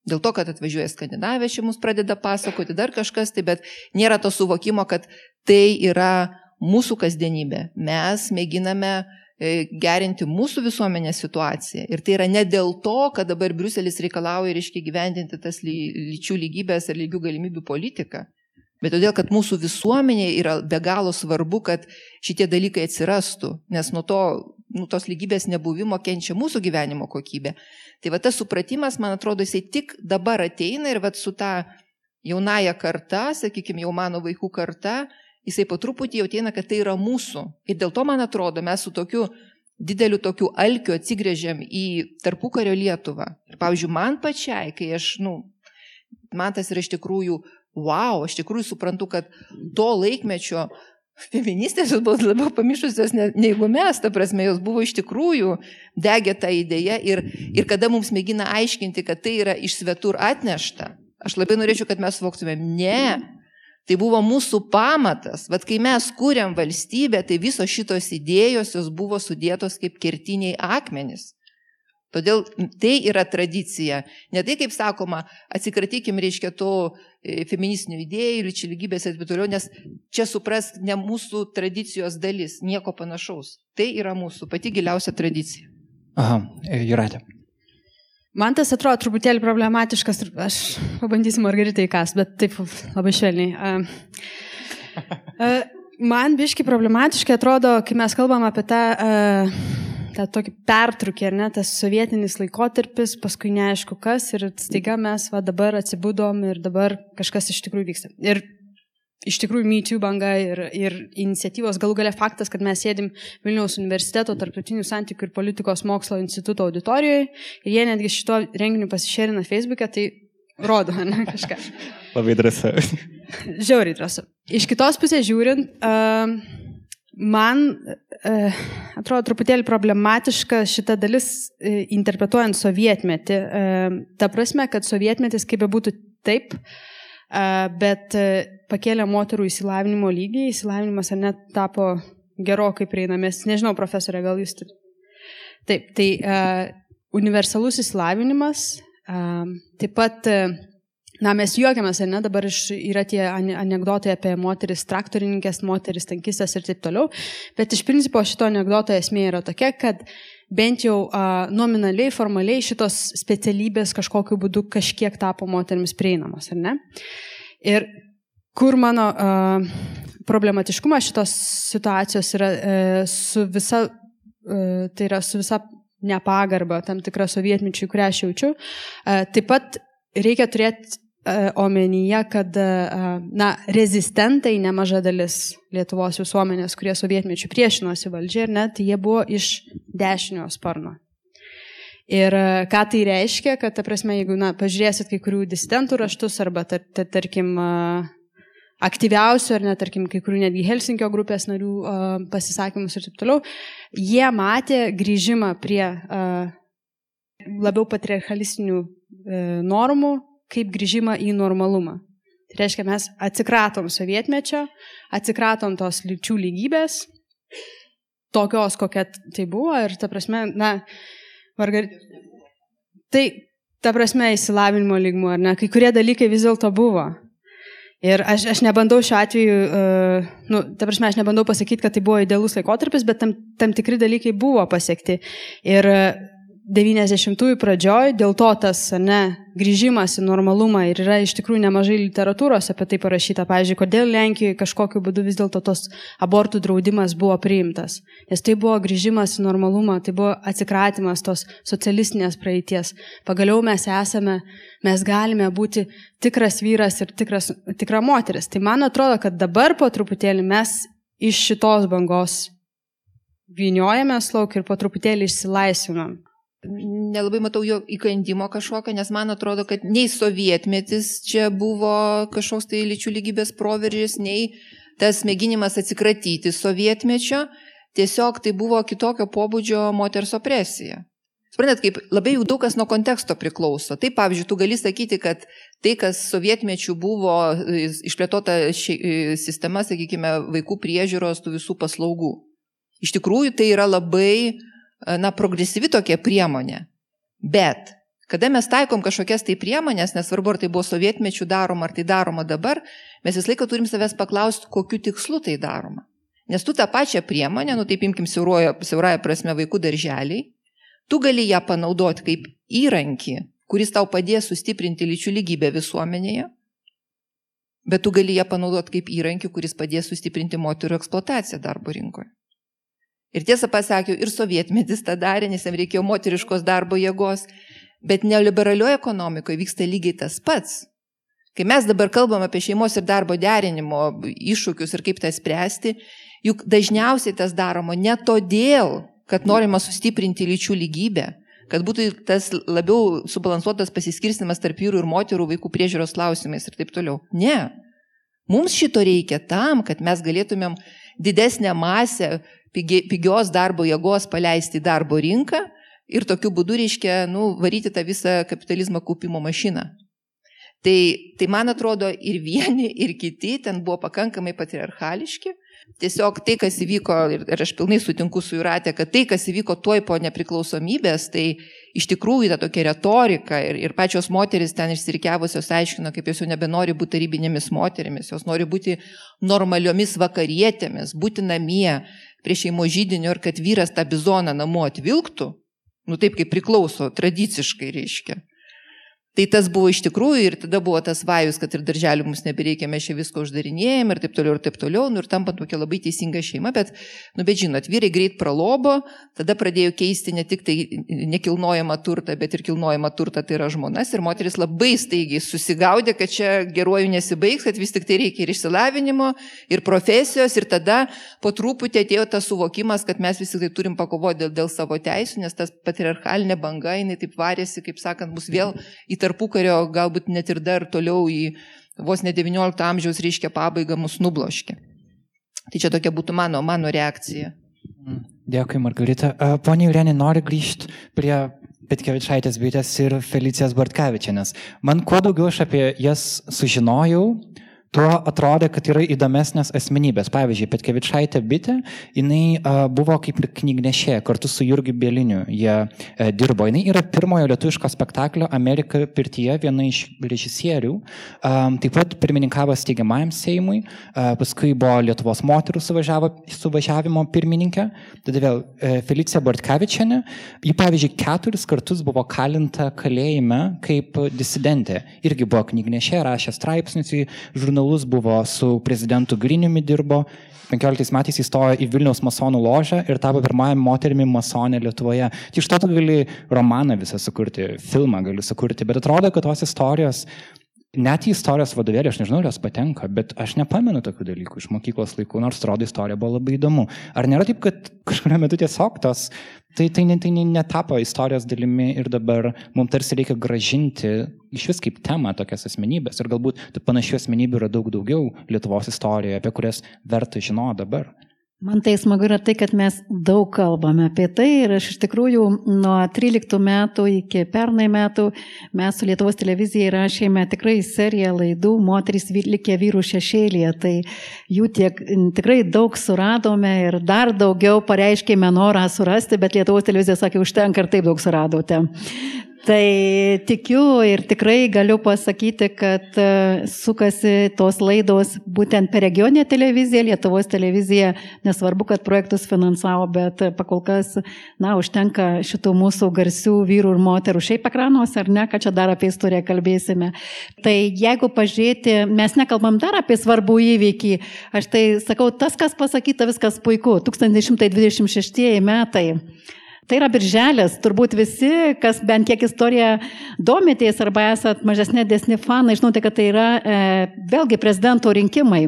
Dėl to, kad atvažiuoja Skandinavija, čia mums pradeda pasakoti dar kažkas, tai bet nėra to suvokimo, kad tai yra mūsų kasdienybė. Mes mėginame e, gerinti mūsų visuomenės situaciją. Ir tai yra ne dėl to, kad dabar Bruselis reikalauja, reiškia, gyvendinti tas lyčių lygybės ar lygių galimybių politiką. Bet todėl, kad mūsų visuomenė yra be galo svarbu, kad šitie dalykai atsirastų, nes nuo to, nu, tos lygybės nebuvimo kenčia mūsų gyvenimo kokybė. Tai va tas supratimas, man atrodo, jisai tik dabar ateina ir va su ta jaunaja karta, sakykime, jau mano vaikų karta, jisai po truputį jau ateina, kad tai yra mūsų. Ir dėl to, man atrodo, mes su tokiu dideliu tokiu alkiu atsigrėžiam į tarpukario Lietuvą. Ir, pavyzdžiui, man pačiai, kai aš, nu, man tas yra iš tikrųjų wow, aš tikrųjų suprantu, kad to laikmečio feministės jos buvo labiau pamišusios ne, negu mes, ta prasme, jos buvo iš tikrųjų degė tą idėją ir, ir kada mums mėgina aiškinti, kad tai yra iš svetur atnešta, aš labai norėčiau, kad mes suvoktumėm, ne, tai buvo mūsų pamatas, vad kai mes kūrėm valstybę, tai visos šitos idėjos jos buvo sudėtos kaip kertiniai akmenys. Todėl tai yra tradicija. Ne tai, kaip sakoma, atsikratykim, reiškia, to feministinių idėjų, lyčių lygybės ir taip toliau, nes čia supras ne mūsų tradicijos dalis, nieko panašaus. Tai yra mūsų pati giliausia tradicija. Aha, e, Juratė. Man tas atrodo truputėlį problematiškas, aš pabandysiu Margaritai kas, bet taip labai švelniai. Man biški problematiškai atrodo, kai mes kalbam apie tą uh, tą tokį pertrukį, ar ne, tas sovietinis laikotarpis, paskui neaišku kas ir staiga mes va dabar atsibūdom ir dabar kažkas iš tikrųjų vyksta. Ir iš tikrųjų MeToo banga ir, ir iniciatyvos, galų galia faktas, kad mes sėdim Vilniaus universiteto tarptautinių santykių ir politikos mokslo instituto auditorijoje ir jie netgi šito renginiu pasišerina Facebook'e, tai rodo, ne kažką. Labai drąsa. Žiauriai drąsa. Iš kitos pusės žiūrint, uh, man e, atrodo truputėlį problematiška šita dalis e, interpretuojant sovietmetį. E, ta prasme, kad sovietmetis kaip bebūtų taip, bet pakėlė moterų įsilavinimo lygį, įsilavinimas ar net tapo gerokai prieinamės. Nežinau, profesorė, gal jūs turite. Taip, tai universalus įsilavinimas, taip pat Na, mes juokiamės, ne, dabar iš, yra tie anegdotai apie moteris traktorininkės, moteris tankistės ir taip toliau, bet iš principo šito anegdoto esmė yra tokia, kad bent jau a, nominaliai, formaliai šitos specialybės kažkokiu būdu kažkiek tapo moteriams prieinamos, ar ne? Ir kur mano a, problematiškumas šitos situacijos yra e, su visa, e, tai yra su visa nepagarba tam tikrą sovietmečių, kurią aš jaučiu, e, taip pat reikia turėti omenyje, kad e, na, rezistentai nemaža dalis Lietuvos visuomenės, kurie sovietmečių priešinosi valdžiai ir net jie buvo iš dešinio sparno. Ir e, ką tai reiškia, kad, ta prasme, jeigu, na, pažiūrėsit kai kurių disidentų raštus arba, tar, tar, tarkim, aktyviausių ar net, tarkim, kai kurių netgi Helsinkio grupės narių pasisakymus ir taip toliau, jie matė grįžimą prie labiau patriarchalistinių normų, kaip grįžimą į normalumą. Tai reiškia, mes atsikratom sovietmečio, atsikratom tos lyčių lygybės, tokios, kokia tai buvo ir ta prasme, na, vargar... tai ta prasme įsilavinimo lygmuo, ar ne, kai kurie dalykai vis dėlto buvo. Ir aš, aš nebandau šiuo atveju, uh, nu, ta prasme, aš nebandau pasakyti, kad tai buvo idealus laikotarpis, bet tam, tam tikri dalykai buvo pasiekti. Ir uh, 90-ųjų pradžioj, dėl to tas ne, grįžimas į normalumą ir yra iš tikrųjų nemažai literatūros apie tai parašyta. Pavyzdžiui, kodėl Lenkijoje kažkokiu būdu vis dėlto tos abortų draudimas buvo priimtas. Nes tai buvo grįžimas į normalumą, tai buvo atsikratimas tos socialistinės praeities. Pagaliau mes esame, mes galime būti tikras vyras ir tikras, tikra moteris. Tai man atrodo, kad dabar po truputėlį mes iš šitos bangos vyniojame lauk ir po truputėlį išsilaisvinam nelabai matau jo įkandimo kažkokio, nes man atrodo, kad nei sovietmetis čia buvo kažkoks tai lyčių lygybės proveržys, nei tas mėginimas atsikratyti sovietmečio, tiesiog tai buvo kitokio pobūdžio moters opresija. Suprantat, kaip labai jau daug kas nuo konteksto priklauso. Taip, pavyzdžiui, tu gali sakyti, kad tai, kas sovietmečių buvo išplėtota ši, sistema, sakykime, vaikų priežiūros, tų visų paslaugų. Iš tikrųjų, tai yra labai, na, progresyvi tokia priemonė. Bet, kada mes taikom kažkokias tai priemonės, nesvarbu, ar tai buvo sovietmečių daroma, ar tai daroma dabar, mes visą laiką turim savęs paklausti, kokiu tikslu tai daroma. Nes tu tą pačią priemonę, nu taip imkim siaurąją prasme vaikų darželiai, Tu gali ją panaudoti kaip įrankį, kuris tau padės sustiprinti lyčių lygybę visuomenėje, bet tu gali ją panaudoti kaip įrankį, kuris padės sustiprinti moterų eksploataciją darbo rinkoje. Ir tiesą pasakiau, ir sovietmetis tą darė, nes jam reikėjo moteriškos darbo jėgos, bet neoliberalioje ekonomikoje vyksta lygiai tas pats. Kai mes dabar kalbam apie šeimos ir darbo derinimo iššūkius ir kaip tą spręsti, juk dažniausiai tas daroma ne todėl, kad norima sustiprinti lyčių lygybę, kad būtų tas labiau subalansuotas pasiskirstimas tarp vyrų ir moterų vaikų priežiūros klausimais ir taip toliau. Ne. Mums šito reikia tam, kad mes galėtumėm didesnę masę pigios darbo jėgos paleisti į darbo rinką ir tokiu būdu reiškia, nu, varyti tą visą kapitalizmą kaupimo mašiną. Tai, tai man atrodo ir vieni, ir kiti ten buvo pakankamai patriarchališki Tiesiog tai, kas įvyko, ir aš pilnai sutinku su Juratė, kad tai, kas įvyko tuoj po nepriklausomybės, tai iš tikrųjų ta tokia retorika ir, ir pačios moteris ten išsirikiavusios aiškino, kaip jos jau nebenori būti tarybinėmis moterimis, jos nori būti normaliomis vakarietėmis, būti namie prie šeimo žydinio ir kad vyras tą bizoną namo atvilktų, nu taip kaip priklauso tradiciškai reiškia. Tai tas buvo iš tikrųjų ir tada buvo tas vajus, kad ir darželių mums nebereikia, mes čia viską uždarinėjom ir taip toliau ir taip toliau, nu ir tampa tokia labai teisinga šeima, bet, nu bet žinot, vyrai greit pralobo, tada pradėjo keisti ne tik tai nekilnojamą turtą, bet ir kilnojamą turtą, tai yra žmonas. Ir moteris labai staigiai susigaudė, kad čia geruoju nesibaigs, kad vis tik tai reikia ir išsilavinimo, ir profesijos, ir tada po truputį atėjo tas suvokimas, kad mes vis tik tai turim pakovoti dėl, dėl savo teisų, nes tas patriarchalinė banga, jinai taip varėsi, kaip sakant, mus vėl į tarpukario, galbūt net ir dar toliau į vos ne 19 amžiaus reiškia pabaigą mus nubloškė. Tai čia tokia būtų mano, mano reakcija. Mm. Dėkui, Margarita. Pone Julianė, noriu grįžti prie Petkevičaitės bitės ir Felicijos Bartkevičianės. Man kuo daugiau aš apie jas sužinojau, tuo atrodė, kad yra įdomesnės asmenybės. Pavyzdžiui, Petkevičaitė bitė, jinai buvo kaip knygnešė kartu su Jurgiu Bieliniu. Jie dirbo. Jinai yra pirmojo lietuviško spektaklio Amerika pirtyje viena iš režisierių. Taip pat pirmininkavo steigiamajam Seimui, paskui buvo Lietuvos moterų suvažiavimo pirmininkė. Tada vėl e, Felicija Bortkevičianė. Ji, pavyzdžiui, keturis kartus buvo kalinta kalėjime kaip disidentė. Irgi buvo knygnešė, rašė straipsnius į žurnalą žurnalus, buvo su prezidentu Griniumi dirbo. 15 metais įstojo į Vilniaus masonų ložę ir tapo pirmąją moterimi masonę Lietuvoje. Tai iš to tu gali romaną visą sukurti, filmą gali sukurti, bet atrodo, kad tos istorijos Net į istorijos vadovėlį, aš nežinau, ar jos patenka, bet aš nepamenu tokių dalykų iš mokyklos laikų, nors atrodo istorija buvo labai įdomu. Ar nėra taip, kad kažkurio metu tiesiog tos, tai, tai, tai, tai netapo istorijos dalimi ir dabar mums tarsi reikia gražinti iš vis kaip temą tokias asmenybės ir galbūt panašių asmenybių yra daug daugiau Lietuvos istorijoje, apie kurias verta žinoti dabar. Man tai smagu yra tai, kad mes daug kalbame apie tai ir aš iš tikrųjų nuo 13 metų iki pernai metų mes su Lietuvos televizija rašėme tikrai seriją laidų Moterys likė vyrų šešėlėje. Tai jų tiek tikrai daug suradome ir dar daugiau pareiškėme norą surasti, bet Lietuvos televizija sakė, užtenka ir taip daug suradote. Tai tikiu ir tikrai galiu pasakyti, kad e, sukasi tos laidos būtent per regioninę televiziją, Lietuvos televiziją, nesvarbu, kad projektus finansavo, bet pakol kas, na, užtenka šitų mūsų garsių vyrų ir moterų šiaip ekranuose, ar ne, kad čia dar apie istoriją kalbėsime. Tai jeigu pažiūrėti, mes nekalbam dar apie svarbų įvykį, aš tai sakau, tas, kas pasakyta, viskas puiku, 1126 metai. Tai yra birželis, turbūt visi, kas bent kiek istoriją domitės arba esat mažesnė desni fanai, žinote, kad tai yra e, vėlgi prezidento rinkimai.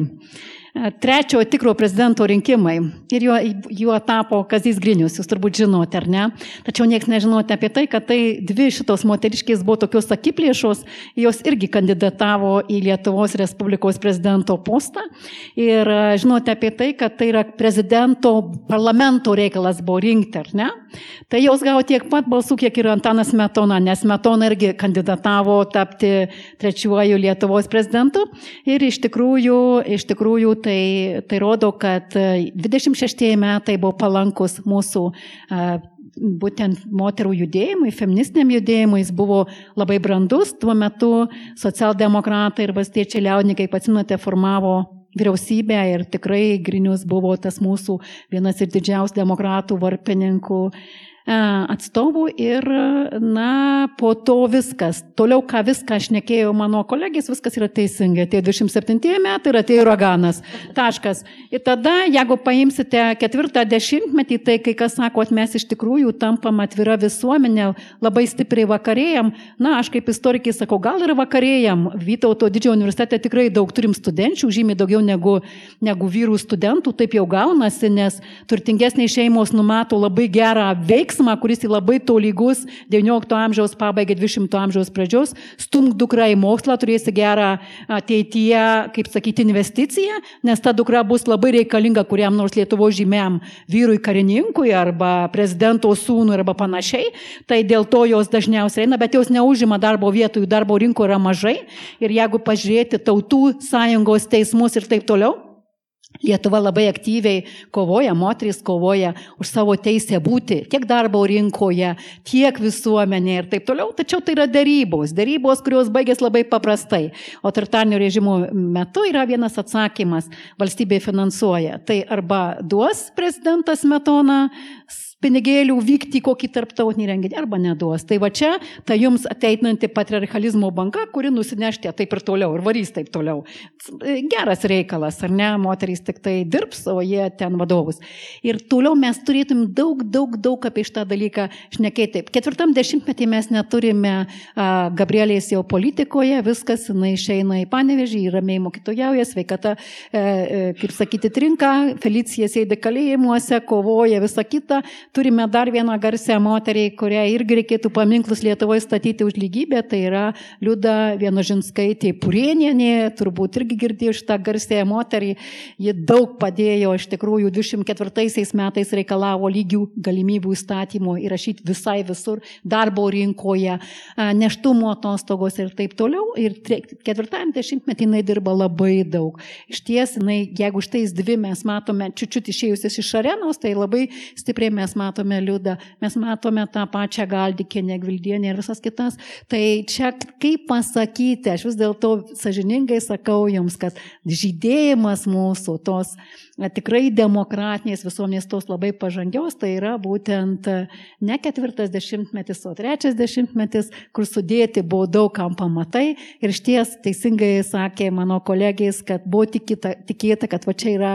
Trečiojo tikro prezidento rinkimai ir juo, juo tapo Kazys Grinius, jūs turbūt žinote, ar ne? Tačiau niekas nežinote apie tai, kad tai dvi šitos moteriškės buvo tokios akiplėšos, jos irgi kandidatavo į Lietuvos Respublikos prezidento postą ir žinote apie tai, kad tai yra prezidento parlamento reikalas buvo rinkti, ar ne? Tai jos gavo tiek pat balsų, kiek ir Antanas Metona, nes Metona irgi kandidatavo tapti trečiuoju Lietuvos prezidentu ir iš tikrųjų, iš tikrųjų tai, tai rodo, kad 26 e, metai buvo palankus mūsų e, būtent moterų judėjimui, feministiniam judėjimui, jis buvo labai brandus. Tuo metu socialdemokratai ir valstiečiai liaudininkai, atsimate, formavo vyriausybę ir tikrai Grinius buvo tas mūsų vienas ir didžiausių demokratų varpininkų atstovų ir, na, po to viskas. Toliau, ką viską aš nekėjau mano kolegės, viskas yra teisingai. Tie 27 metai ir atėjo uraganas. Taškas. Ir tada, jeigu paimsite ketvirtą dešimtmetį, tai kai kas sako, kad mes iš tikrųjų tampam atvira visuomenė, labai stipriai vakarėjam. Na, aš kaip istorikė sakau, gal ir vakarėjam. Vytauto didžiojo universitete tikrai daug turim studenčių, žymiai daugiau negu, negu vyrų studentų, taip jau gaunasi, nes turtingesnės šeimos numato labai gerą veiksmą veiksmą, kuris labai tolygus 19 amžiaus pabaigai 20 amžiaus pradžios, stumk dukrą į mokslą, turėsi gerą ateityje, kaip sakyti, investiciją, nes ta dukra bus labai reikalinga kuriam nors Lietuvo žymiam vyrui karininkui arba prezidento sūnui arba panašiai. Tai dėl to jos dažniausiai eina, bet jos neužima darbo vietų, jų darbo rinko yra mažai. Ir jeigu pažiūrėti tautų sąjungos teismus ir taip toliau, Lietuva labai aktyviai kovoja, moteris kovoja už savo teisę būti tiek darbo rinkoje, tiek visuomenėje ir taip toliau. Tačiau tai yra darybos, darybos, kurios baigės labai paprastai. O tartarnio režimo metu yra vienas atsakymas - valstybė finansuoja. Tai arba duos prezidentas Metona pinigėlių vykti į kokį tarptautinį renginį arba neduos. Tai va čia ta jums ateinanti patriarchalizmo banga, kuri nusinešti taip ir toliau ir varys taip toliau. Geras reikalas, ar ne, moterys tik tai dirbs, o jie ten vadovus. Ir toliau mes turėtum daug, daug, daug apie šitą dalyką šnekėti. Ketvirtam dešimtmetį mes neturime a, Gabrielės jau politikoje, viskas, jinai išeina į panevežį, ramiai mokytojauja, sveikata, e, e, kaip sakyti, trinka, Felicija sėdi kalėjimuose, kovoja, visa kita Turime dar vieną garsę moterį, kurią irgi reikėtų paminklus Lietuvoje statyti už lygybę, tai yra Liuda Vienožinskaitė Purienienė, turbūt irgi girdėjo šitą garsėją moterį, ji daug padėjo, iš tikrųjų 24 metais reikalavo lygių galimybių įstatymų įrašyti visai visur, darbo rinkoje, neštumo atostogos ir taip toliau. Ir ketvirtajame dešimtmetį jinai dirba labai daug. Iš ties, jinai, jeigu štais dvi mes matome čiučiut išėjusias iš arenos, tai labai stipriai mes matome Liudą, mes matome tą pačią Galdikienę, Gvildienę ir visas kitas. Tai čia kaip pasakyti, aš vis dėlto sažiningai sakau jums, kad žydėjimas mūsų tos tikrai demokratinės visuomenės tos labai pažangios, tai yra būtent ne ketvirtas dešimtmetis, o trečias dešimtmetis, kur sudėti buvo daug kam pamatai. Ir šties teisingai sakė mano kolegės, kad buvo tikėta, tikėta kad va čia yra,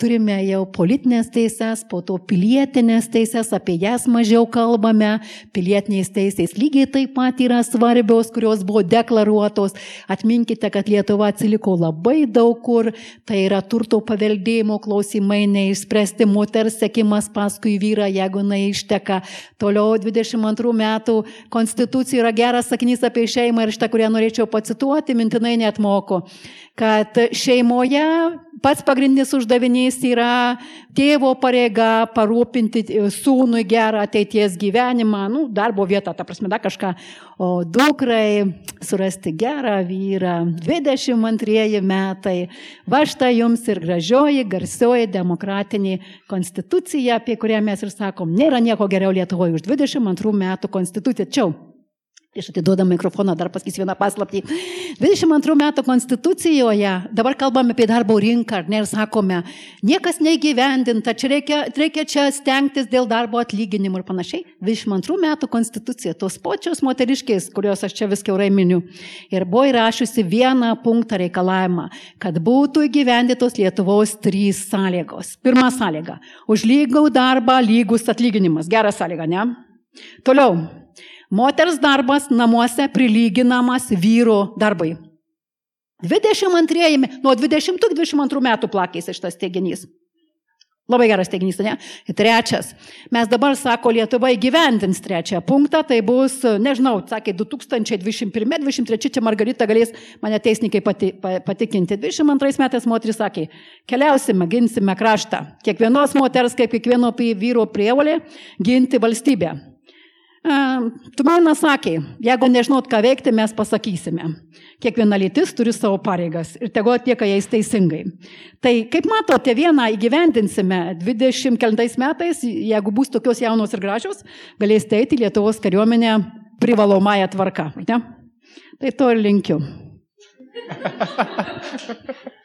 turime jau politinės teises, po to pilietinės teises, apie jas mažiau kalbame, pilietinės teisės lygiai taip pat yra svarbios, kurios buvo deklaruotos. Atminkite, kad Lietuva atsiliko labai daug kur, tai yra turto paveldėjimo klausimai neišspręsti, moters sekimas paskui vyrą, jeigu jinai išteka. Toliau 22 metų konstitucija yra geras sakinys apie šeimą ir šitą, kurią norėčiau pacituoti, mintinai net moku, kad šeimoje pats pagrindinis uždavinys yra tėvo pareiga parūpinti sūnui gerą ateities gyvenimą, nu, darbo vietą, ta prasme, da kažką, o dukrai surasti gerą vyrą. 22 metai. Va štai jums ir gražioji, garsioji demokratinė konstitucija, apie kurią mes ir sakom, nėra nieko geriau Lietuvoje už 22 metų konstituciją. Čia Aš atiduodam mikrofoną, dar pasakysiu vieną paslaptį. 22 metų konstitucijoje, dabar kalbame apie darbo rinką, ne, ir sakome, niekas neįgyvendinta, čia reikia, reikia čia stengtis dėl darbo atlyginimų ir panašiai. 22 metų konstitucija, tos pačios moteriškės, kurios aš čia vis keurai miniu, ir buvo įrašiusi vieną punktą reikalavimą, kad būtų įgyvendintos Lietuvos trys sąlygos. Pirma sąlyga - už lygų darbą lygus atlyginimas. Gera sąlyga, ne? Toliau. Moters darbas namuose prilyginamas vyro darbai. 22, nuo 20-22 metų plakėsi šitas teiginys. Labai geras teiginys, ne? Trečias. Mes dabar, sako, Lietuva įgyvendins trečią punktą, tai bus, nežinau, sakė, 2021-2023, čia Margarita galės mane teisininkai pati, patikinti. 22 metais moteris sakė, keliausime, ginsime kraštą. Kiekvienos moters, kaip kiekvieno vyro prievalė, ginti valstybę. Tumainas sakė, jeigu nežinot, ką veikti, mes pasakysime. Kiekviena lytis turi savo pareigas ir tegu atlieka jais teisingai. Tai kaip matote, vieną įgyvendinsime 20 keltais metais, jeigu bus tokios jaunos ir gražios, galėsite eiti Lietuvos kariuomenę privalomąją tvarką. Ne? Tai to ir linkiu.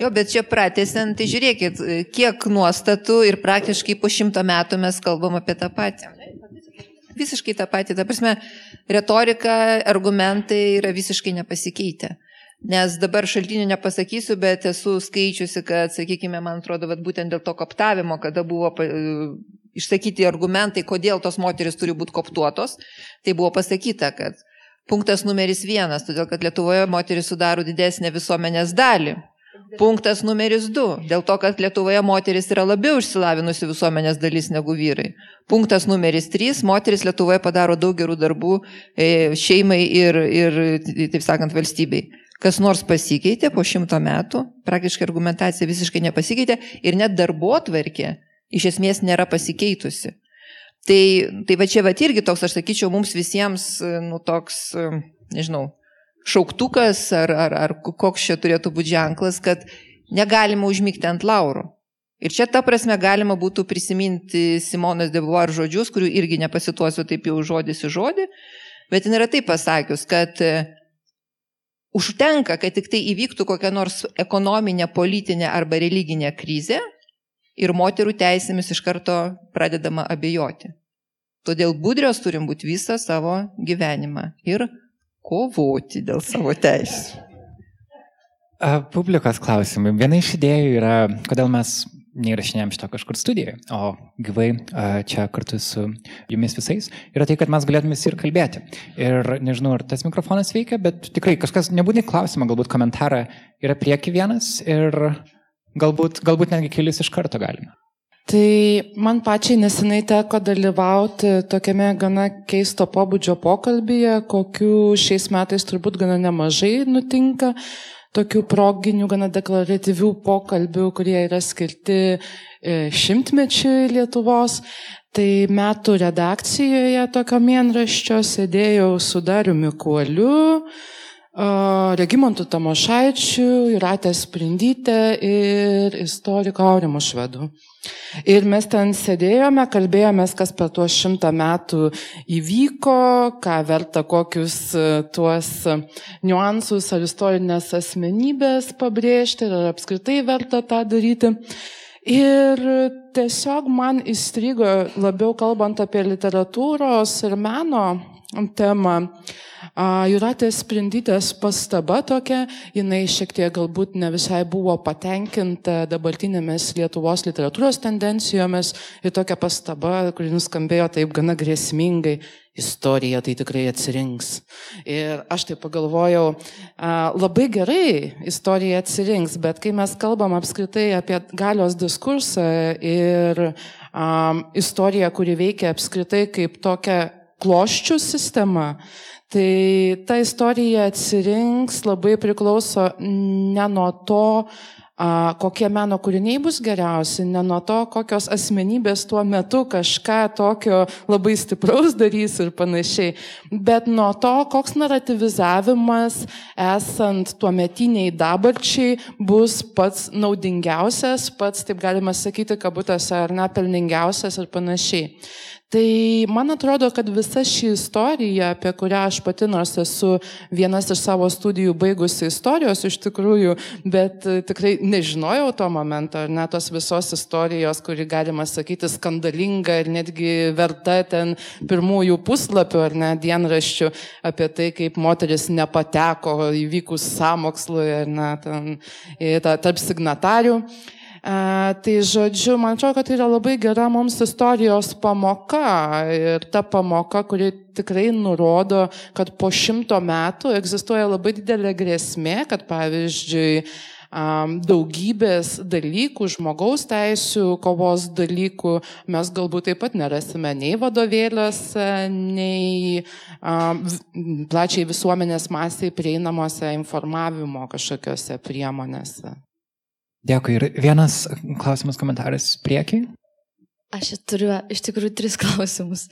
Jo, bet čia pratesiant, tai žiūrėkit, kiek nuostatų ir praktiškai po šimto metų mes kalbam apie tą patį. Visiškai tą patį. Ta prasme, retorika, argumentai yra visiškai nepasikeitę. Nes dabar šaltinių nepasakysiu, bet esu skaičiusi, kad, sakykime, man atrodo, vat, būtent dėl to koptavimo, kada buvo išsakyti argumentai, kodėl tos moteris turi būti koptuotos, tai buvo pasakyta, kad punktas numeris vienas, todėl kad Lietuvoje moteris sudaro didesnę visuomenės dalį. Punktas numeris du. Dėl to, kad Lietuvoje moteris yra labiau išsilavinusi visuomenės dalis negu vyrai. Punktas numeris trys. Moteris Lietuvoje padaro daug gerų darbų e, šeimai ir, ir taip sakant, valstybei. Kas nors pasikeitė po šimto metų, praktiškai argumentacija visiškai nepasikeitė ir net darbo tvarkė iš esmės nėra pasikeitusi. Tai, tai va čia va irgi toks, aš sakyčiau, mums visiems, nu toks, nežinau, šauktukas ar, ar, ar koks čia turėtų būti ženklas, kad negalima užmygti ant lauro. Ir čia ta prasme galima būtų prisiminti Simonas de Beauvoir žodžius, kurių irgi nepasituosiu taip jau žodis į žodį, bet jin yra taip pasakius, kad e, užtenka, kad tik tai įvyktų kokia nors ekonominė, politinė arba religinė krizė ir moterų teisėmis iš karto pradedama abejoti. Todėl budrios turim būti visą savo gyvenimą ir kovoti dėl savo teisų. Publikos klausimai. Viena iš idėjų yra, kodėl mes neįrašinėjom šito kažkur studijoje, o gyvai čia kartu su jumis visais, yra tai, kad mes galėtume ir kalbėti. Ir nežinau, ar tas mikrofonas veikia, bet tikrai kažkas, nebūtinai klausimą, galbūt komentarą yra prieki vienas ir galbūt, galbūt netgi kelis iš karto galime. Tai man pačiai nesenai teko dalyvauti tokiame gana keisto pobūdžio pokalbėje, kokiu šiais metais turbūt gana nemažai nutinka, tokių proginių, gana deklaratyvių pokalbių, kurie yra skirti e, šimtmečiui Lietuvos. Tai metų redakcijoje tokio mėnraščio sėdėjau su Dariumi Kuoliu, Regimantų Tamošaičių, Juratė Sprindytė ir istoriko Aurimo Švedu. Ir mes ten sėdėjome, kalbėjomės, kas per tuos šimtą metų įvyko, ką verta kokius e, tuos niuansus ar istorinės asmenybės pabrėžti, ar apskritai verta tą daryti. Ir tiesiog man įstrigo labiau kalbant apie literatūros ir meno temą Juratės sprendytės pastaba tokia, jinai šiek tiek galbūt ne visai buvo patenkinta dabartinėmis Lietuvos literatūros tendencijomis ir tokia pastaba, kuri nuskambėjo taip gana grėsmingai, istorija tai tikrai atsirinks. Ir aš tai pagalvojau, labai gerai istorija atsirinks, bet kai mes kalbam apskritai apie galios diskursą ir um, istoriją, kuri veikia apskritai kaip tokia kloščių sistema, Tai ta istorija atsirinks labai priklauso ne nuo to, kokie meno kūriniai bus geriausi, ne nuo to, kokios asmenybės tuo metu kažką tokio labai stipraus darys ir panašiai, bet nuo to, koks narrativizavimas esant tuo metiniai dabarčiai bus pats naudingiausias, pats, taip galima sakyti, kabutėse ar ne pelningiausias ir panašiai. Tai man atrodo, kad visa ši istorija, apie kurią aš pati nors esu vienas iš savo studijų baigusi istorijos iš tikrųjų, bet e, tikrai nežinojau to momento, ar net tos visos istorijos, kuri galima sakyti skandalinga ir netgi verta ten pirmųjų puslapių ar net dienraščių apie tai, kaip moteris nepateko įvykus samokslui ar net tarp signatarių. Tai žodžiu, man atrodo, kad tai yra labai gera mums istorijos pamoka ir ta pamoka, kuri tikrai nurodo, kad po šimto metų egzistuoja labai didelė grėsmė, kad pavyzdžiui, daugybės dalykų, žmogaus teisų kovos dalykų mes galbūt taip pat nerasime nei vadovėliuose, nei plačiai visuomenės masiai prieinamuose informavimo kažkokiose priemonėse. Dėkui. Ir vienas klausimas, komentaras prieki. Aš turiu iš tikrųjų tris klausimus.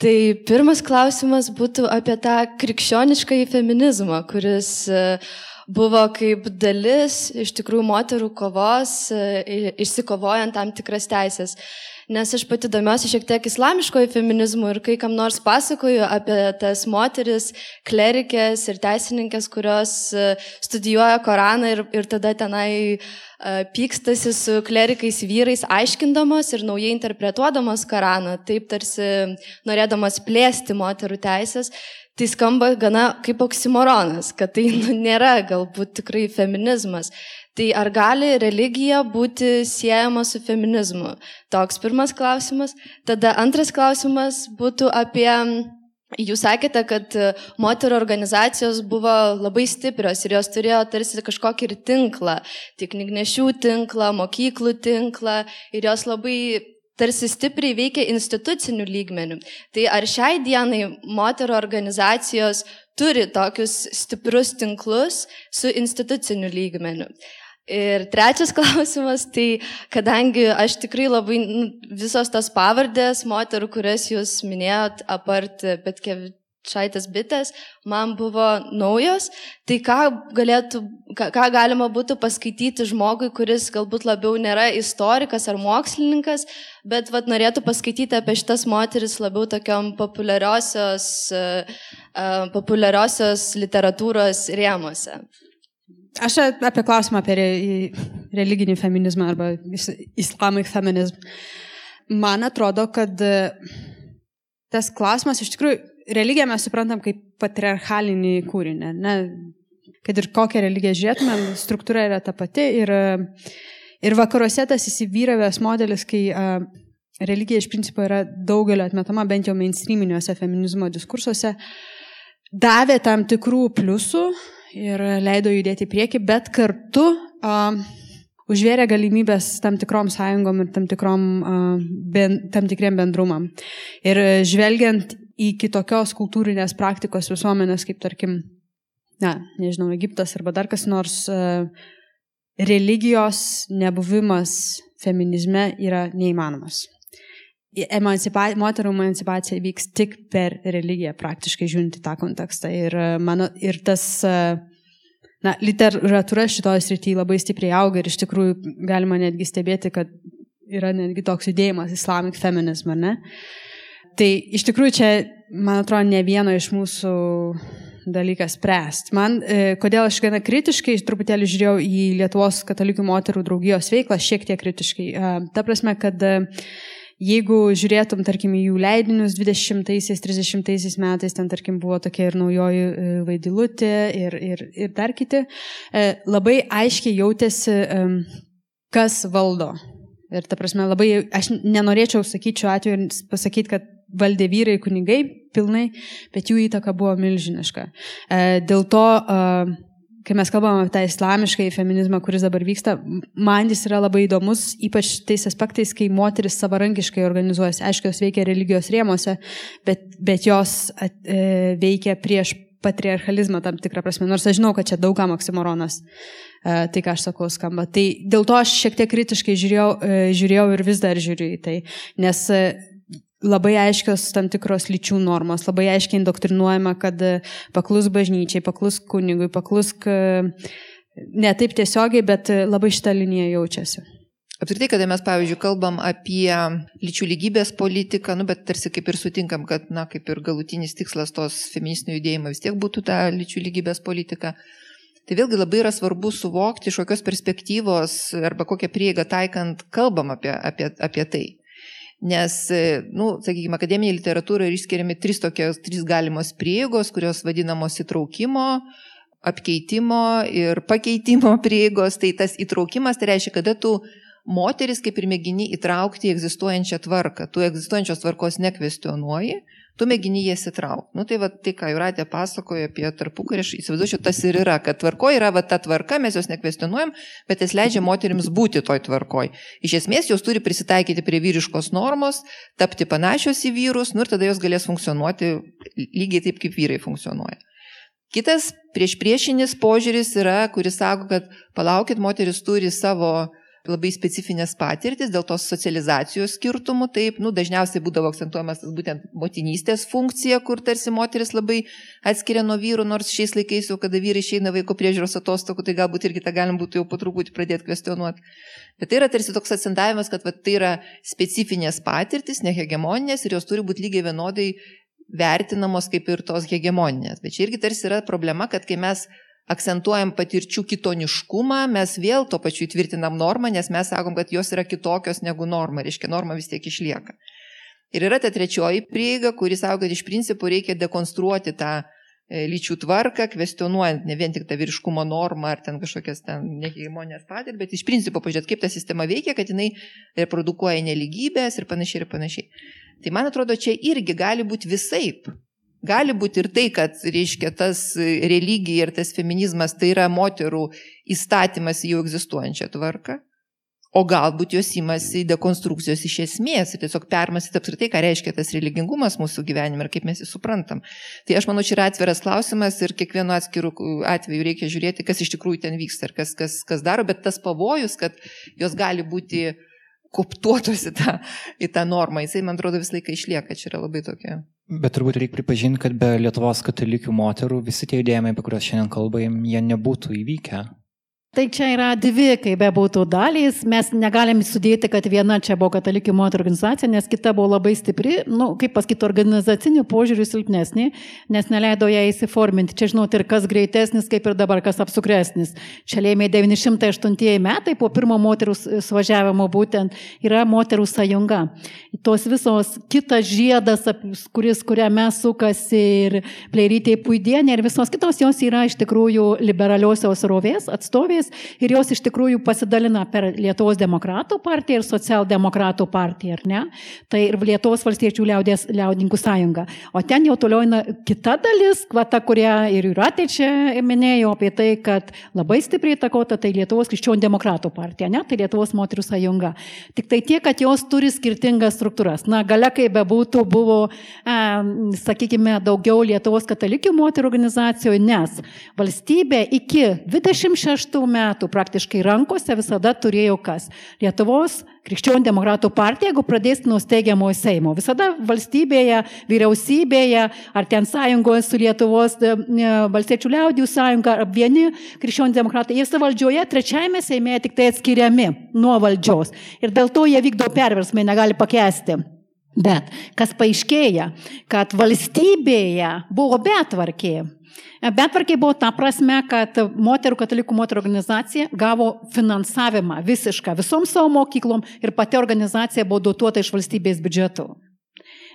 Tai pirmas klausimas būtų apie tą krikščionišką feminizmą, kuris uh, buvo kaip dalis iš tikrųjų moterų kovos, e, išsikovojant tam tikras teisės. Nes aš pati domiuosi šiek tiek islamiškojo feminizmu ir kai kam nors pasakoju apie tas moteris, klerikės ir teisininkės, kurios e, studijuoja Koraną ir, ir tada tenai e, pykstasi su klerikais vyrais, aiškindamos ir naujai interpretuodamos Koraną, taip tarsi norėdamos plėsti moterų teisės tai skamba gana kaip oksimoronas, kad tai nu, nėra galbūt tikrai feminizmas. Tai ar gali religija būti siejama su feminizmu? Toks pirmas klausimas. Tada antras klausimas būtų apie Jūs sakėte, kad moterų organizacijos buvo labai stiprios ir jos turėjo tarsi kažkokį ir tinklą, tik knygnešių tinklą, mokyklų tinklą ir jos labai tarsi stipriai veikia institucinių lygmenių. Tai ar šiai dienai moterų organizacijos turi tokius stiprius tinklus su instituciniu lygmeniu? Ir trečias klausimas, tai kadangi aš tikrai labai nu, visos tos pavardės moterų, kurias jūs minėjot, apart Petkevičius šaitės bitės man buvo naujos, tai ką, galėtų, ką, ką galima būtų paskaityti žmogui, kuris galbūt labiau nėra istorikas ar mokslininkas, bet vat, norėtų paskaityti apie šitas moteris labiau tokiam populiariosios, uh, populiariosios literatūros rėmose. Aš apie klausimą apie re, religinį feminizmą arba islamic feminism. Man atrodo, kad tas klausimas iš tikrųjų religiją mes suprantam kaip patriarchalinį kūrinį. Ne? Kad ir kokią religiją žiūrėtumėm, struktūra yra ta pati. Ir, ir vakaruose tas įsivyravęs modelis, kai a, religija iš principo yra daugelio atmetama, bent jau mainstreaminiuose feminizmo diskursuose, davė tam tikrų pliusų ir leido judėti į priekį, bet kartu a, užvėrė galimybės tam tikrom sąjungom ir tam, tikrom, a, ben, tam tikriem bendrumam. Ir žvelgiant į kitokios kultūrinės praktikos visuomenės, kaip tarkim, na, nežinau, Egiptas arba dar kas nors, e, religijos nebuvimas feminizme yra neįmanomas. Emancipa, moterų emancipacija vyks tik per religiją, praktiškai žiūrint į tą kontekstą. Ir, e, mano, ir tas, e, na, literatūra šitoje srityje labai stipriai auga ir iš tikrųjų galima netgi stebėti, kad yra netgi toks judėjimas islamic feminism, ar ne? Tai iš tikrųjų čia, man atrodo, ne vieno iš mūsų dalykas spręsti. Man, e, kodėl aš gana kritiškai truputėlį žiūrėjau į Lietuvos katalikų moterų draugijos veiklą, šiek tiek kritiškai. E, ta prasme, kad e, jeigu žiūrėtum, tarkim, jų leidinius 20-30 metais, ten, tarkim, buvo tokia ir naujoji vaidilutė ir, ir, ir dar kiti, labai aiškiai jautėsi, kas valdo. Ir ta prasme, labai, aš nenorėčiau sakyti šiuo atveju ir pasakyti, kad valdė vyrai kunigai pilnai, bet jų įtaka buvo milžiniška. E, dėl to, e, kai mes kalbame apie tą islamišką feminizmą, kuris dabar vyksta, man jis yra labai įdomus, ypač tais aspektais, kai moteris savarankiškai organizuojasi. Aišku, jos veikia religijos rėmose, bet, bet jos at, e, veikia prieš patriarchalizmą tam tikrą prasme. Nors aš žinau, kad čia daugam oksimoronas, tai ką aš sakau skamba. Tai dėl to aš šiek tiek kritiškai žiūrėjau, žiūrėjau ir vis dar žiūriu į tai. Nes labai aiškios tam tikros lyčių normos, labai aiškiai indoktrinuojama, kad e, paklus bažnyčiai, paklus kunigui, paklus ne taip tiesiogiai, bet e, labai šitą liniją jaučiasi. Apskritai, kada mes, pavyzdžiui, kalbam apie lyčių lygybės politiką, nu, bet tarsi kaip ir sutinkam, kad, na, kaip ir galutinis tikslas tos feministinio judėjimo vis tiek būtų ta lyčių lygybės politika, tai vėlgi labai yra svarbu suvokti, iš kokios perspektyvos arba kokią prieigą taikant kalbam apie, apie, apie tai. Nes, e, nu, sakykime, akademinėje literatūroje išskiriami trys tokios, trys galimos prieigos, kurios vadinamos įtraukimo, apkeitimo ir pakeitimo prieigos. Tai tas įtraukimas tai reiškia, kada tu moteris kaip ir mėgini įtraukti į egzistuojančią tvarką. Tu egzistuojančios tvarkos nekvestionuoji, tu mėgini jas įtraukti. Nu tai va, tai, ką Juratė pasakojo apie tarpukarį, aš įsivaizduoju, tas ir yra, kad tvarkoje yra va, ta tvarka, mes jos nekvestionuojam, bet jis leidžia moteriams būti toj tvarkoj. Iš esmės jos turi prisitaikyti prie vyriškos normos, tapti panašios į vyrus, nu ir tada jos galės funkcionuoti lygiai taip, kaip vyrai funkcionuoja. Kitas prieš priešinis požiūris yra, kuris sako, kad palaukit, moteris turi savo labai specifinės patirtis dėl tos socializacijos skirtumų, taip, nu, dažniausiai būdavo akcentuojamas būtent motinystės funkcija, kur tarsi moteris labai atskiria nuo vyrų, nors šiais laikais jau, kada vyrai išeina vaiko priežiūros atostogų, tai galbūt irgi tą galim būtų jau po truputį pradėti kvestionuoti. Bet tai yra tarsi toks akcentavimas, kad va, tai yra specifinės patirtis, nehegemoninės ir jos turi būti lygiai vienodai vertinamos kaip ir tos hegemoninės. Bet čia irgi tarsi yra problema, kad kai mes akcentuojam patirčių kitoniškumą, mes vėl to pačiu įtvirtinam normą, nes mes sakom, kad jos yra kitokios negu norma, reiškia norma vis tiek išlieka. Ir yra ta trečioji prieiga, kuris sako, kad iš principo reikia dekonstruoti tą e, lyčių tvarką, kvestionuojant ne vien tik tą vyriškumo normą ar ten kažkokias ten nehegemonės patirtis, bet iš principo pažiūrėti, kaip ta sistema veikia, kad jinai reprodukuoja neligybės ir panašiai ir panašiai. Tai man atrodo, čia irgi gali būti visaip. Gali būti ir tai, kad, reiškia, tas religija ir tas feminizmas tai yra moterų įstatymas į jau egzistuojančią tvarką, o galbūt jos imasi dekonstrukcijos iš esmės ir tiesiog permastyti apskritai, ką reiškia tas religingumas mūsų gyvenime ir kaip mes jį suprantam. Tai aš manau, čia yra atviras klausimas ir kiekvienu atskiru atveju reikia žiūrėti, kas iš tikrųjų ten vyksta ir kas, kas, kas daro, bet tas pavojus, kad jos gali būti koptuotos į tą, į tą normą. Jisai, man atrodo, visą laiką išlieka. Čia yra labai tokia. Bet turbūt reikia pripažinti, kad be Lietuvos katalikių moterų visi tie judėjimai, apie kuriuos šiandien kalbame, jie nebūtų įvykę. Tai čia yra dvi, kaip be būtų dalys. Mes negalim sudėti, kad viena čia buvo katalikų moterų organizacija, nes kita buvo labai stipri, nu, kaip pasakyti, organizacinių požiūrių silpnesnė, nes neleido ją įsiforminti. Čia, žinot, ir kas greitesnis, kaip ir dabar, kas apsukresnis. Čia lėmė 908 metai po pirmo moterų suvažiavimo būtent yra moterų sąjunga. Tos visos kitas žiedas, kuris, kurią mes sukasi ir pleirytė puidienė ir visos kitos, jos yra iš tikrųjų liberaliosios rovės atstovės partijas ir jos iš tikrųjų pasidalina per Lietuvos demokratų partiją ir socialdemokratų partiją, ar ne? Tai ir Lietuvos valstiečių liaudės, liaudininkų sąjunga. O ten jau toliau eina kita dalis, kvata, kurią ir Juratė čia minėjo apie tai, kad labai stipriai takota tai Lietuvos krikščionių demokratų partija, ne? Tai Lietuvos moterų sąjunga. Tik tai tiek, kad jos turi skirtingas struktūras. Na, gale kaip bebūtų, buvo, e, sakykime, daugiau Lietuvos katalikių moterų organizacijų, nes valstybė iki 26 metų praktiškai rankose visada turėjo kas? Lietuvos krikščionių demokratų partija, jeigu pradės nuo steigiamojo Seimo. Visada valstybėje, vyriausybėje, ar ten sąjungoje su Lietuvos e, valstiečių liaudijų sąjunga, ar vieni krikščionių demokratai, jie valdžioje trečiajame Seime tik tai atskiriami nuo valdžios. Ir dėl to jie vykdo perversmai, negali pakesti. Bet kas paaiškėja, kad valstybėje buvo betvarkė. Betvarkiai buvo ta prasme, kad moterų katalikų moterų organizacija gavo finansavimą visišką visom savo mokyklom ir pati organizacija buvo dotuota iš valstybės biudžeto.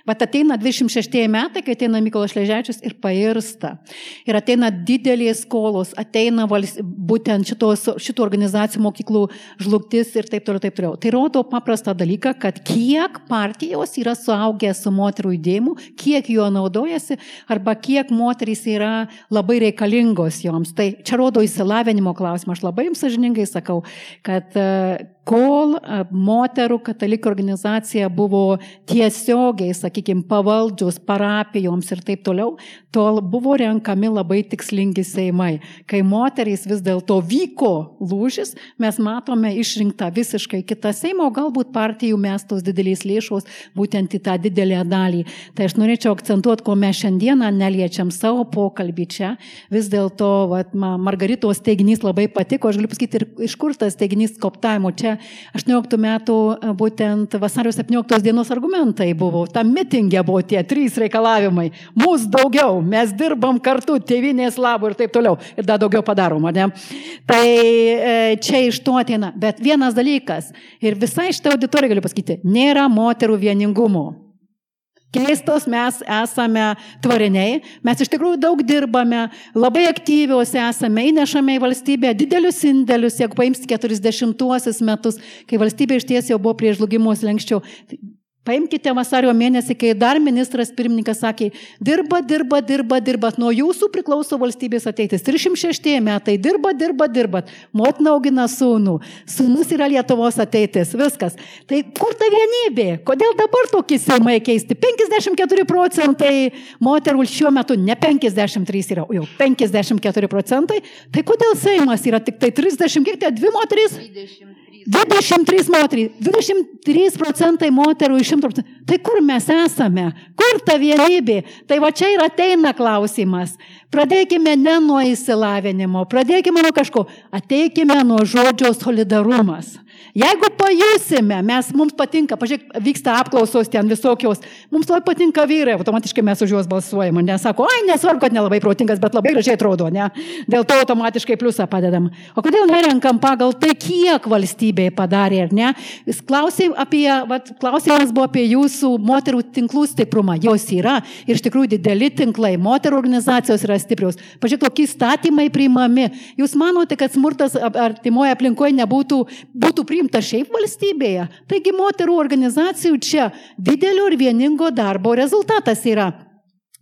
Vat ateina 26 metai, kai ateina Mykolas Šležečius ir pairsta. Ir ateina didelės skolos, ateina vals, būtent šitos, šitų organizacijų mokyklų žlugtis ir taip toliau, taip toliau. Tai rodo paprastą dalyką, kad kiek partijos yra suaugę su moterų judėjimu, kiek juo naudojasi, arba kiek moterys yra labai reikalingos joms. Tai čia rodo įsilavinimo klausimą. Aš labai jums sažiningai sakau, kad kol moterų katalikų organizacija buvo tiesiogiai, sakykime, pavaldžius parapijoms ir taip toliau, tol buvo renkami labai tikslingi seimai. Kai moterys vis dėlto vyko lūžis, mes matome išrinktą visiškai kitą seimą, o galbūt partijų mestos didelės lėšos būtent į tą didelę dalį. Tai aš norėčiau akcentuoti, ko mes šiandieną neliečiam savo pokalbį čia. Vis dėlto Margaritos teiginys labai patiko, aš galiu pasakyti, ir iš kur tas teiginys koptavimo čia 18 metų būtent vasario 17 dienos argumentai buvo. Tam mitingė buvo tie trys reikalavimai. Mūsų daugiau, mes dirbam kartu, tėvinės labų ir taip toliau. Ir dar daugiau padarom, ne? Tai e, čia iš to ateina. Bet vienas dalykas, ir visai šitą auditoriją galiu pasakyti, nėra moterų vieningumo. Keistos, mes esame tvariniai, mes iš tikrųjų daug dirbame, labai aktyvios esame, įnešame į valstybę didelius indėlius, jeigu paims 40-uosius metus, kai valstybė iš ties jau buvo prie žlugimus lenkščiau. Paimkite vasario mėnesį, kai dar ministras pirmininkas sakė, dirba, dirba, dirba, dirba, nuo jūsų priklauso valstybės ateitis. 306 metai, dirba, dirba, dirba. Motina augina sūnų, sūnus yra Lietuvos ateitis, viskas. Tai kur ta vienybė? Kodėl dabar tokį seimai keisti? 54 procentai moterų šiuo metu, ne 53 yra, jau 54 procentai. Tai kodėl seimas yra tik tai 30, kiek tai dvi moterys? 23. 23 moterys, 23 procentai moterų iš 100 procentų. Tai kur mes esame? Kur ta vienybė? Tai va čia ir ateina klausimas. Pradėkime ne nuo įsilavinimo, pradėkime nuo kažko, ateikime nuo žodžio solidarumas. Jeigu pajusime, mes, mums patinka, pažiūrėk, vyksta apklausos ten visokios, mums labai patinka vyrai, automatiškai mes už juos balsuojame, nesako, ai, nesvarbu, kad nelabai protingas, bet labai gražiai atrodo, ne? Dėl to automatiškai pliusą padedam. O kodėl nerenkam pagal tai, kiek valstybė padarė, ar ne? Klausim apie, vat, klausimas buvo apie jūsų moterų tinklų stiprumą. Jos yra ir iš tikrųjų dideli tinklai, moterų organizacijos yra stiprios. Pažiūrėk, kokie įstatymai priimami. Jūs manote, kad smurtas artimoje aplinkoje nebūtų būtų priimtas šiaip valstybėje? Taigi moterų organizacijų čia didelio ir vieningo darbo rezultatas yra.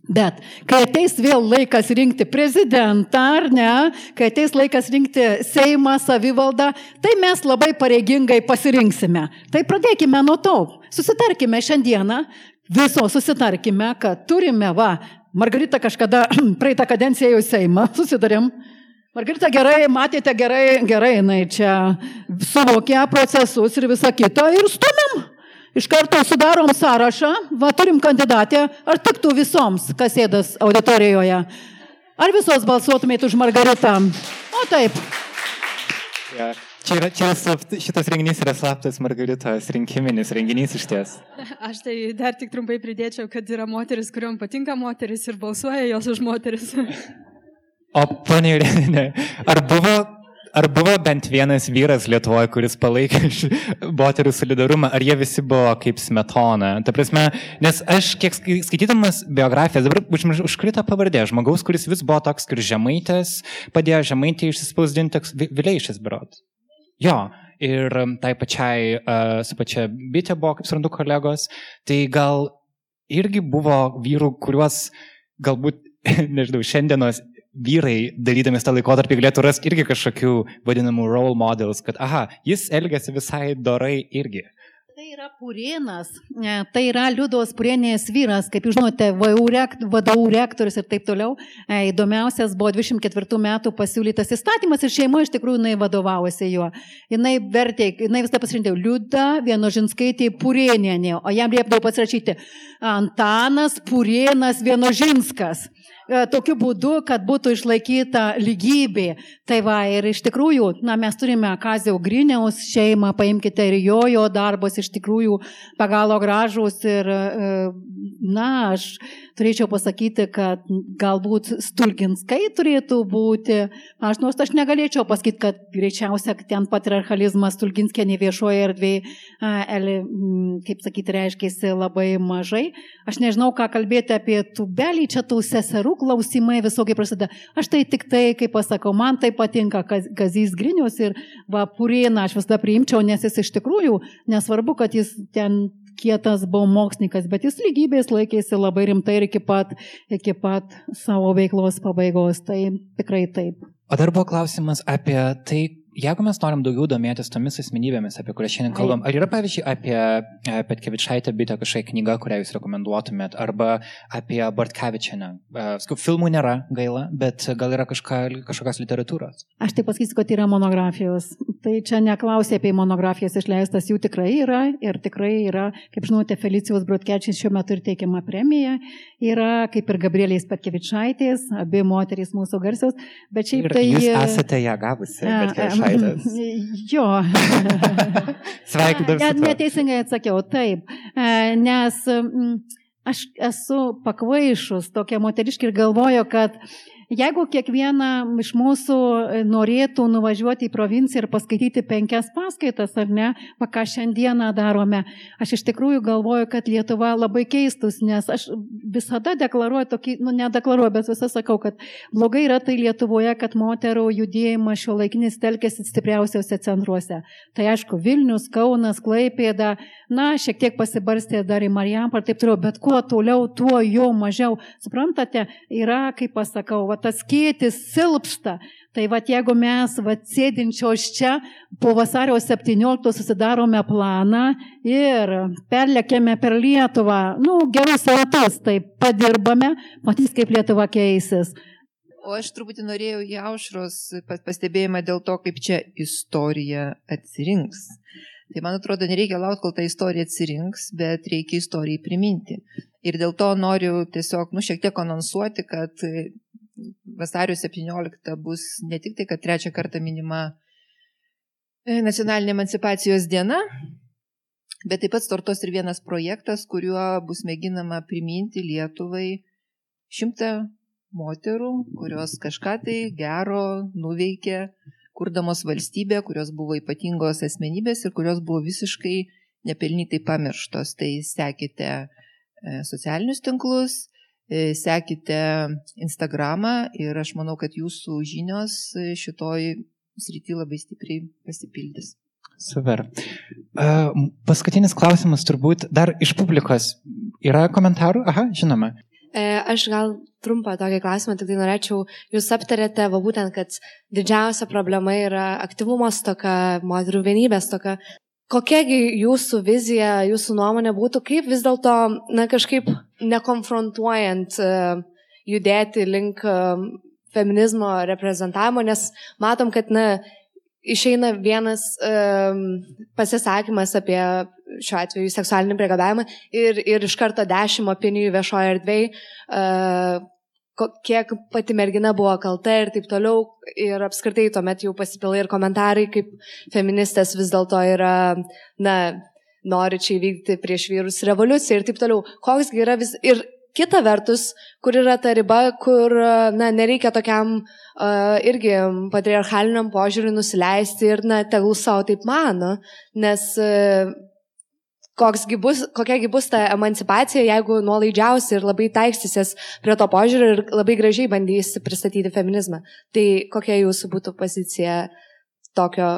Bet kai ateis vėl laikas rinkti prezidentą, ar ne, kai ateis laikas rinkti Seimą, savivaldą, tai mes labai pareigingai pasirinksime. Tai pradėkime nuo to. Susitarkime šiandieną, viso susitarkime, kad turime, va, Margarita kažkada praeitą kadenciją jau Seimą, susidarėm. Margarita gerai, matėte gerai, gerai, jinai čia suvokia procesus ir visą kitą ir stumiam. Iš karto sudarom sąrašą, va turim kandidatę, ar tiktų visoms, kas sėdas auditorijoje. Ar visos balsuotumėte už Margaritą? O taip. Yeah. Čia, yra, čia slapt, šitas renginys yra slaptas Margaritos rinkiminis renginys iš ties. Aš tai dar tik trumpai pridėčiau, kad yra moteris, kuriuom patinka moteris ir balsuoja jos už moteris. O ponė Jurinė, ar buvo Ar buvo bent vienas vyras Lietuvoje, kuris palaikė moterų solidarumą, ar jie visi buvo kaip smetona? Ta prasme, nes aš kiek skaitydamas biografijas, dabar užkrito pavardė žmogaus, kuris vis buvo toks, kur žemaitės, padėjo žemaitį išsispausdinti, toks vilėjišas birot. Jo, ir um, tai pačiai, uh, su pačia bitė buvo, kaip suprantu, kolegos, tai gal irgi buvo vyrų, kuriuos galbūt, nežinau, šiandienos vyrai, darydami tą laikotarpį, galėtų rasti irgi kažkokių vadinamų role models, kad, aha, jis elgesi visai dorai irgi. Tai yra Purienas, e, tai yra Liudos Purienės vyras, kaip jūs žinote, vadovų rektorius ir taip toliau. E, įdomiausias buvo 24 metų pasiūlytas įstatymas ir šeima iš tikrųjų jinai vadovavosi juo. Jinai vertė, jinai visą pasirinkė Liudą Vienožinskaitį Purienienė, o jam liepdavo pasirašyti Antanas Purienas Vienožinskas. Tokiu būdu, kad būtų išlaikyta lygybė. Tai va, ir iš tikrųjų, na, mes turime Kazio Griniaus šeimą, paimkite ir jo, jo darbus iš tikrųjų pagalo gražus ir, e, na, aš turėčiau pasakyti, kad galbūt Stulginskai turėtų būti, aš nors aš negalėčiau pasakyti, kad greičiausia ten patriarchalizmas Stulginskė ne viešoje erdvėje, kaip sakyti, reiškia labai mažai. Aš nežinau, ką kalbėti apie tubelį, čia tų seserų klausimai visokie prasideda. Aš tai tik tai, kaip pasakau, man tai patinka Kazys Grinius ir va, Purėną aš visada priimčiau, nes jis iš tikrųjų, nesvarbu, kad jis ten kietas buvo mokslininkas, bet jis lygybės laikėsi labai rimtai ir iki pat, iki pat savo veiklos pabaigos. Tai tikrai taip. O dar buvo klausimas apie tai, jeigu mes norim daugiau domėtis tomis asmenybėmis, apie kurias šiandien kalbam, ar yra pavyzdžiui apie e, Petkevičaitę bitę kažkokia knyga, kurią jūs rekomenduotumėt, arba apie Bartkevičianę? E, filmų nėra gaila, bet gal yra kažka, kažkokios literatūros? Aš taip pasakysiu, kad yra monografijos. Tai čia neklausė apie monografijas išleistas, jų tikrai yra ir tikrai yra, kaip žinote, Felicijos Brotkečiais šiuo metu ir teikiama premija, yra kaip ir Gabrielės Petkevičaitės, abi moterys mūsų garsios, bet šiaip ir tai... Jūs esate ją gavusi, bet Šaitas. Jo. Sveikinu. Net neteisingai atsakiau, taip. E, nes aš esu pakvaišus tokia moteriškė ir galvoju, kad Jeigu kiekviena iš mūsų e, norėtų nuvažiuoti į provinciją ir paskaityti penkias paskaitas, ar ne, va ką šiandieną darome, aš iš tikrųjų galvoju, kad Lietuva labai keistus, nes aš visada deklaruoju tokį, nu nedeklaruoju, bet visą sakau, kad blogai yra tai Lietuvoje, kad moterų judėjimas šio laikinis telkėsi stipriausiausiose centruose. Tai aišku, Vilnius, Kaunas, Klaipėda, na, šiek tiek pasibarstė dar į Marijampą ir taip toliau, bet kuo toliau, tuo jo mažiau. Suprantate, yra, kaip pasakau, va, tas kėtis silpsta. Tai va, jeigu mes va, sėdinčios čia po vasario 17 susidarome planą ir perlekėme per Lietuvą, nu, gerus ratus, tai padirbame, matys, kaip Lietuva keisis. O aš truputį norėjau į aušros pastebėjimą dėl to, kaip čia istorija atsirinks. Tai man atrodo, nereikia laukti, kol ta istorija atsirinks, bet reikia istorijai priminti. Ir dėl to noriu tiesiog, nu, šiek tiek anonsuoti, kad vasario 17 bus ne tik tai, kad trečią kartą minima e, nacionalinė emancipacijos diena, bet taip pat startos ir vienas projektas, kuriuo bus mėginama priminti Lietuvai šimtą moterų, kurios kažką tai gero nuveikė, kurdamos valstybę, kurios buvo ypatingos asmenybės ir kurios buvo visiškai nepelnytai pamirštos. Tai sekite e, socialinius tinklus, sekite Instagramą ir aš manau, kad jūsų žinios e, šitoj srity labai stipriai pasipildys. Super. Uh, paskutinis klausimas turbūt dar iš publikos. Yra komentarų? Aha, žinoma. E, aš gal trumpą tokį klausimą, tik tai norėčiau, jūs aptarėte, va būtent, kad didžiausia problema yra aktyvumo stoka, moterų vienybės stoka. Kokiagi jūsų vizija, jūsų nuomonė būtų, kaip vis dėlto, na, kažkaip nekonfrontuojant uh, judėti link uh, feminizmo reprezentavimo, nes matom, kad, na, išeina vienas um, pasisakymas apie šiuo atveju seksualinį priekabiavimą ir, ir iš karto dešimt opinijų viešoje erdvėje, uh, kiek pati mergina buvo kalta ir taip toliau. Ir apskritai tuomet jau pasipilai ir komentarai, kaip feministės vis dėlto yra, na, nori čia įvykti prieš vyrus revoliuciją ir taip toliau. Koksgi yra vis... Ir kita vertus, kur yra ta riba, kur, na, nereikia tokiam uh, irgi patriarchaliniam požiūriui nusileisti ir, na, tegul savo taip mano, nes uh, bus, kokiagi bus ta emancipacija, jeigu nuolaidžiausi ir labai taikstysies prie to požiūrio ir labai gražiai bandysi pristatyti feminizmą. Tai kokia jūsų būtų pozicija tokio,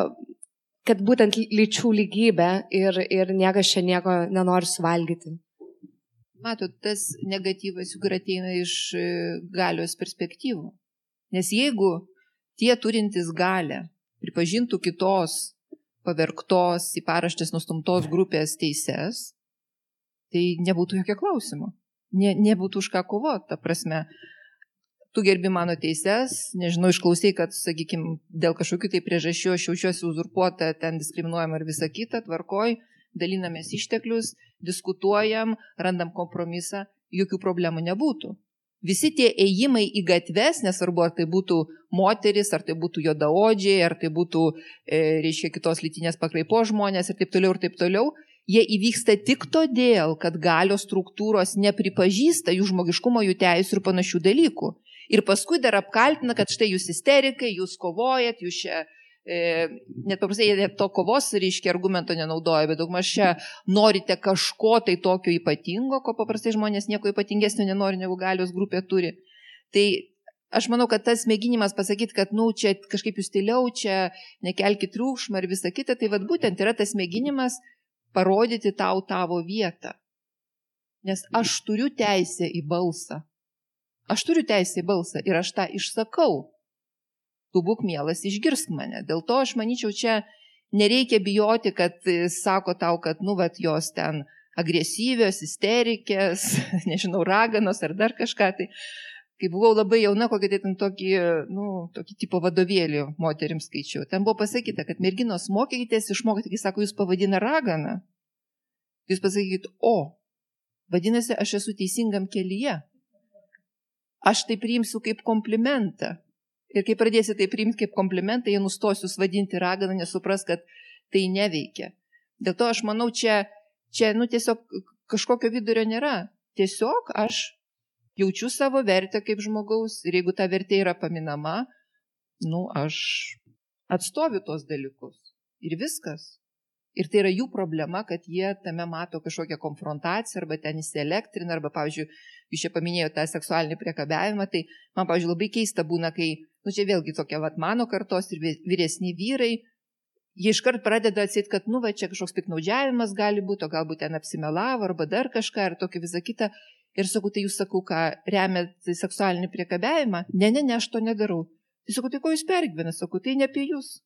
kad būtent lyčių lygybė ir, ir niekas čia nieko nenori suvalgyti? Matot, tas negatyvas juk ateina iš e, galios perspektyvų. Nes jeigu tie turintys galę pripažintų kitos pavergtos į paraštės nustumtos grupės teises, tai nebūtų jokio klausimo. Ne, nebūtų už ką kovoti. Ta prasme, tu gerbi mano teises, nežinau, išklausai, kad, sakykime, dėl kažkokių tai priežasčių aš jaučiuosi uzurpuota, ten diskriminuojama ir visa kita, tvarkoj, dalinamės išteklius, diskutuojam, randam kompromisą, jokių problemų nebūtų visi tie ėjimai į gatves, nesvarbu ar tai būtų moteris, ar tai būtų jodaodžiai, ar tai būtų, e, reiškia, kitos lytinės pakraipo žmonės ir taip toliau ir taip toliau, jie įvyksta tik todėl, kad galios struktūros nepripažįsta jų žmogiškumo, jų teisų ir panašių dalykų. Ir paskui dar apkaltina, kad štai jūs isterikai, jūs kovojat, jūs čia net paprastai jie to kovos, reiškia, argumento nenaudoja, bet daugmaž čia norite kažko tai tokio ypatingo, ko paprastai žmonės nieko ypatingesnio nenori, negu galios grupė turi. Tai aš manau, kad tas mėginimas pasakyti, kad, nu, čia kažkaip jūs tyliau, čia nekelkite triukšmą ir visa kita, tai vad būtent yra tas mėginimas parodyti tau tavo vietą. Nes aš turiu teisę į balsą. Aš turiu teisę į balsą ir aš tą išsakau tu būk mielas, išgirsk mane. Dėl to aš manyčiau, čia nereikia bijoti, kad e, sako tau, kad, nu, vat jos ten agresyvios, isterikės, nežinau, raganos ar dar kažką. Tai kai buvau labai jauna, kokį tai ten tokį, nu, tokį tipo vadovėlį moteriams skaičiau, ten buvo pasakyta, kad merginos mokykitės išmokti, kai sako, jūs pavadina raganą. Jūs pasakykit, o, vadinasi, aš esu teisingam kelyje. Aš tai priimsiu kaip komplimentą. Ir kai pradėsi tai priimti kaip komplimentą, jie nustos jūs vadinti raganą, nesupras, kad tai neveikia. Dėl to aš manau, čia, čia nu, tiesiog kažkokio vidurio nėra. Tiesiog aš jaučiu savo vertę kaip žmogaus ir jeigu ta vertė yra paminama, nu, aš atstoviu tos dalykus. Ir viskas. Ir tai yra jų problema, kad jie tame mato kažkokią konfrontaciją arba ten įsielektrina, arba, pavyzdžiui, jūs čia paminėjote tą seksualinį priekabiavimą, tai man, pavyzdžiui, labai keista būna, kai, nu čia vėlgi tokia vat mano kartos ir vyresni vyrai, jie iškart pradeda atsėti, kad, nu, va, čia kažkoks piknaudžiavimas gali būti, o galbūt ten apsimelavo arba dar kažką ir tokį visą kitą. Ir sakau, tai jūs sakau, ką remiat seksualinį priekabiavimą? Ne, ne, ne, aš to nedarau. Tai sakau, tai ko jūs pergyvenate? Sakau, tai ne apie jūs.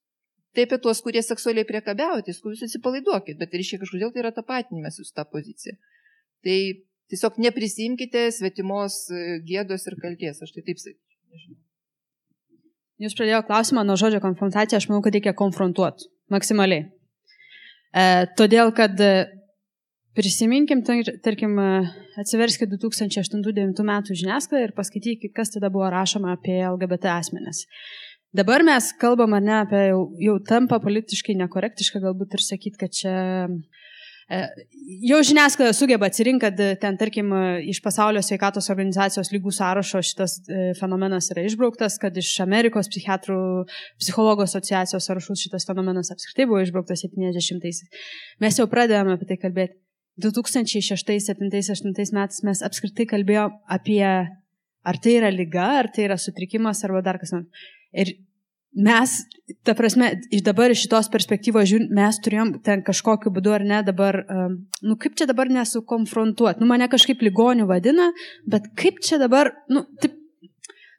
Tai apie tuos, kurie seksualiai priekabiauja, tai jūs atsipalaiduokit, bet iš kažkodėl tai yra tapatinimas jūsų tą poziciją. Tai tiesiog neprisimkite svetimos e, gėdos ir kalties, aš tai taip sakyčiau. Jūs pradėjote klausimą nuo žodžio konfrontacija, aš manau, kad reikia konfrontuoti maksimaliai. E, todėl, kad e, prisiminkim, tarkim, e, atsiverskite 2008-2009 metų žiniasklaidą ir paskaitykite, kas tada buvo rašoma apie LGBT asmenis. Dabar mes kalbam, ar ne, apie jau, jau tampa politiškai nekorektiška galbūt ir sakyti, kad čia e, Jau žiniasklaida sugeba atsirinkti, kad ten, tarkim, iš pasaulio sveikatos organizacijos lygų sąrašo šitas e, fenomenas yra išbrauktas, kad iš Amerikos psichiatrų, psichologų asociacijos sąrašų šitas fenomenas apskritai buvo išbrauktas 70-aisiais. Mes jau pradėjome apie tai kalbėti. 2006, 2007, 2008 metais mes apskritai kalbėjome apie, ar tai yra lyga, ar tai yra sutrikimas, arba dar kas nors. Ir mes, ta prasme, iš dabar iš šitos perspektyvos žiūrint, mes turėjom ten kažkokiu būdu ar ne dabar, um, nu kaip čia dabar nesukonfrontuoti, nu mane kažkaip ligonių vadina, bet kaip čia dabar, nu, taip,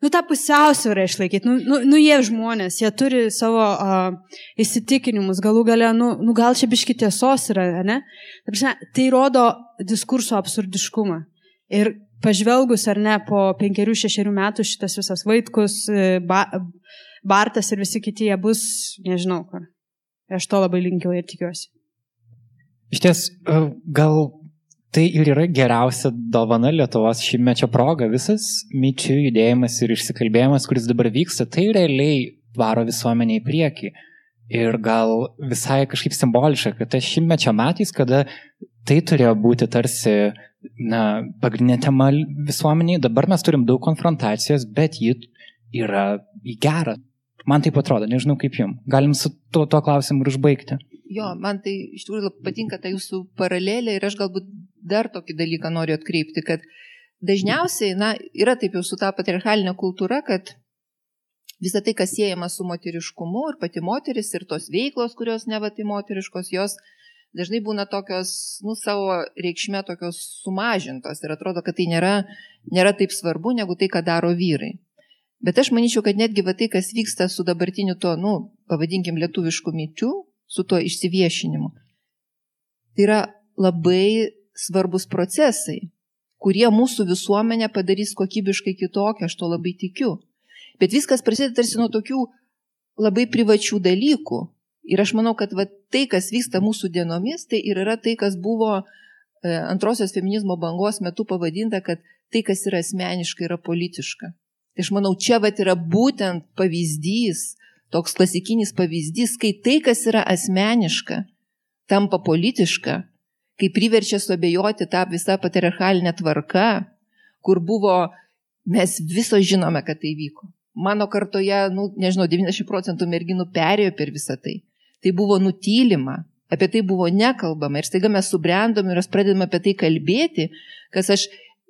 nu tą pusiausvyrą išlaikyti, nu, nu, nu jie žmonės, jie turi savo uh, įsitikinimus, galų gale, nu, nu gal čia biški tiesos yra, ne? Ta prasme, tai rodo diskurso absurdiškumą. Ir pažvelgus ar ne po penkerių, šešerių metų šitas visas vaikus, e, ba, Bartas ir visi kiti jie bus, nežinau, kur. Aš to labai linkiu ir tikiuosi. Iš ties, e, gal tai ir yra geriausia dovana Lietuvos šimtmečio proga. Visas myčių judėjimas ir išsikalbėjimas, kuris dabar vyksta, tai realiai varo visuomenė į priekį. Ir gal visai kažkaip simboliška, kad tas šimtmečio metais, kada tai turėjo būti tarsi na, pagrindinė tema visuomeniai. Dabar mes turim daug konfrontacijos, bet ji yra į gerą. Man taip atrodo, nežinau kaip jums. Galim su tuo, tuo klausimu ir užbaigti. Jo, man tai iš tikrųjų patinka ta jūsų paralelė ir aš galbūt dar tokį dalyką noriu atkreipti, kad dažniausiai, na, yra taip jau su ta patriarchalinė kultūra, kad visa tai, kas siejama su moteriškumu ir pati moteris ir tos veiklos, kurios ne va tai moteriškos, jos dažnai būna tokios, nu, savo reikšmė tokios sumažintos ir atrodo, kad tai nėra, nėra taip svarbu negu tai, ką daro vyrai. Bet aš manyčiau, kad netgi va tai, kas vyksta su dabartiniu to, nu, pavadinkim, lietuvišku myčiu, su tuo išsiviešinimu, tai yra labai svarbus procesai, kurie mūsų visuomenę padarys kokybiškai kitokią, aš to labai tikiu. Bet viskas prasideda tarsi nuo tokių labai privačių dalykų, Ir aš manau, kad va, tai, kas vyksta mūsų dienomis, tai ir yra tai, kas buvo e, antrosios feminizmo bangos metu pavadinta, kad tai, kas yra asmeniška, yra politiška. Tai aš manau, čia va yra būtent pavyzdys, toks klasikinis pavyzdys, kai tai, kas yra asmeniška, tampa politiška, kai priverčia suabejoti tą visą patriarchalinę tvarką, kur buvo, mes viso žinome, kad tai vyko. Mano kartoje, nu, nežinau, 90 procentų merginų perėjo per visą tai tai buvo nutylima, apie tai buvo nekalbama ir staiga mes subrendom ir mes pradedame apie tai kalbėti, kas aš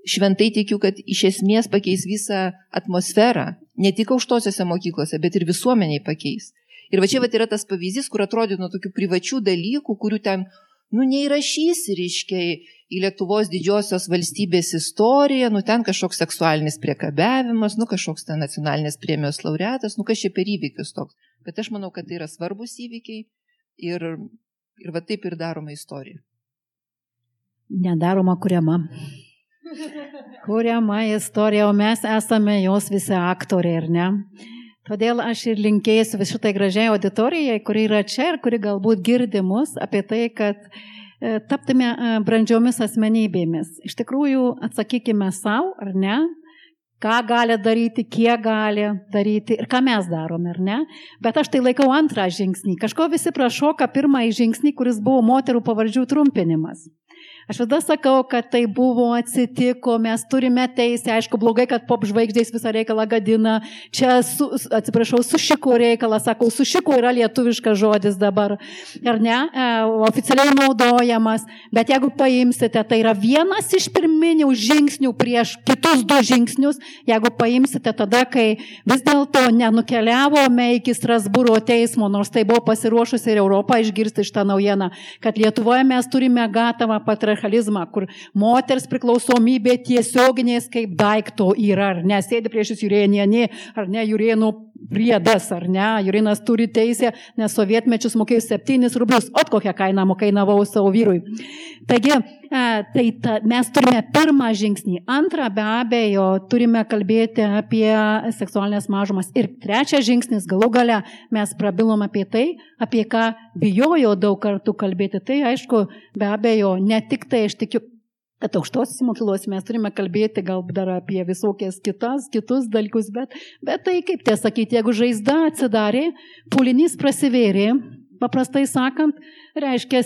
šventai tikiu, kad iš esmės pakeis visą atmosferą, ne tik aukštosiose mokyklose, bet ir visuomeniai pakeis. Ir va čia va yra tas pavyzdys, kur atrodo nuo tokių privačių dalykų, kurių ten, nu, neįrašysi, reiškia, į Lietuvos didžiosios valstybės istoriją, nu, ten kažkoks seksualinis priekabiavimas, nu, kažkoks ten nacionalinės premijos laureatas, nu, kas čia per įvykius toks. Bet aš manau, kad tai yra svarbus įvykiai ir, ir va taip ir daroma istorija. Nedaroma kuriama. Kuriama istorija, o mes esame jos visi aktoriai, ar ne? Todėl aš ir linkėsiu šitai gražiai auditorijai, kuri yra čia ir kuri galbūt girdi mus apie tai, kad e, taptume e, brandžiomis asmenybėmis. Iš tikrųjų, atsakykime savo, ar ne, ką gali daryti, kiek gali daryti ir ką mes darome, ar ne? Bet aš tai laikau antrą žingsnį. Kažko visi prašoka pirmąjį žingsnį, kuris buvo moterų pavardžių trumpinimas. Aš visada sakau, kad tai buvo, atsitiko, mes turime teisę, aišku, blogai, kad pop žvaigždės visą reikalą gadina. Čia, su, atsiprašau, sušiko reikalą, sakau, sušiko yra lietuviškas žodis dabar, ar ne, e, oficialiai naudojamas, bet jeigu paimsite, tai yra vienas iš pirminių žingsnių prieš kitus du žingsnius, jeigu paimsite tada, kai vis dėlto nenukeliavome iki Strasbūro teismo, nors tai buvo pasiruošusi ir Europą išgirsti šitą naujieną, kad Lietuvoje mes turime gatavą patriarchatą patriarchalizmą, kur moters priklausomybė tiesioginės kaip daikto yra, ar ne, sėdi prieš jūs jūrėnienė, ar ne, jūrėnų priedas, ar ne, jūrinas turi teisę, nes sovietmečius mokėjau 7 rublius, o kokią kainą mokėjau savo vyrui. Taigi, tai ta, mes turime pirmą žingsnį. Antrą, be abejo, turime kalbėti apie seksualinės mažumas. Ir trečias žingsnis, galų gale, mes prabilom apie tai, apie ką bijojau daug kartų kalbėti. Tai aišku, be abejo, ne tik tai aš tikiu, kad aukštosios mokyklos mes turime kalbėti galbūt dar apie visokias kitas, kitus dalykus, bet, bet tai kaip tie sakyti, jeigu žaizda atsidarė, pulinys prasivėrė, paprastai sakant, reiškia,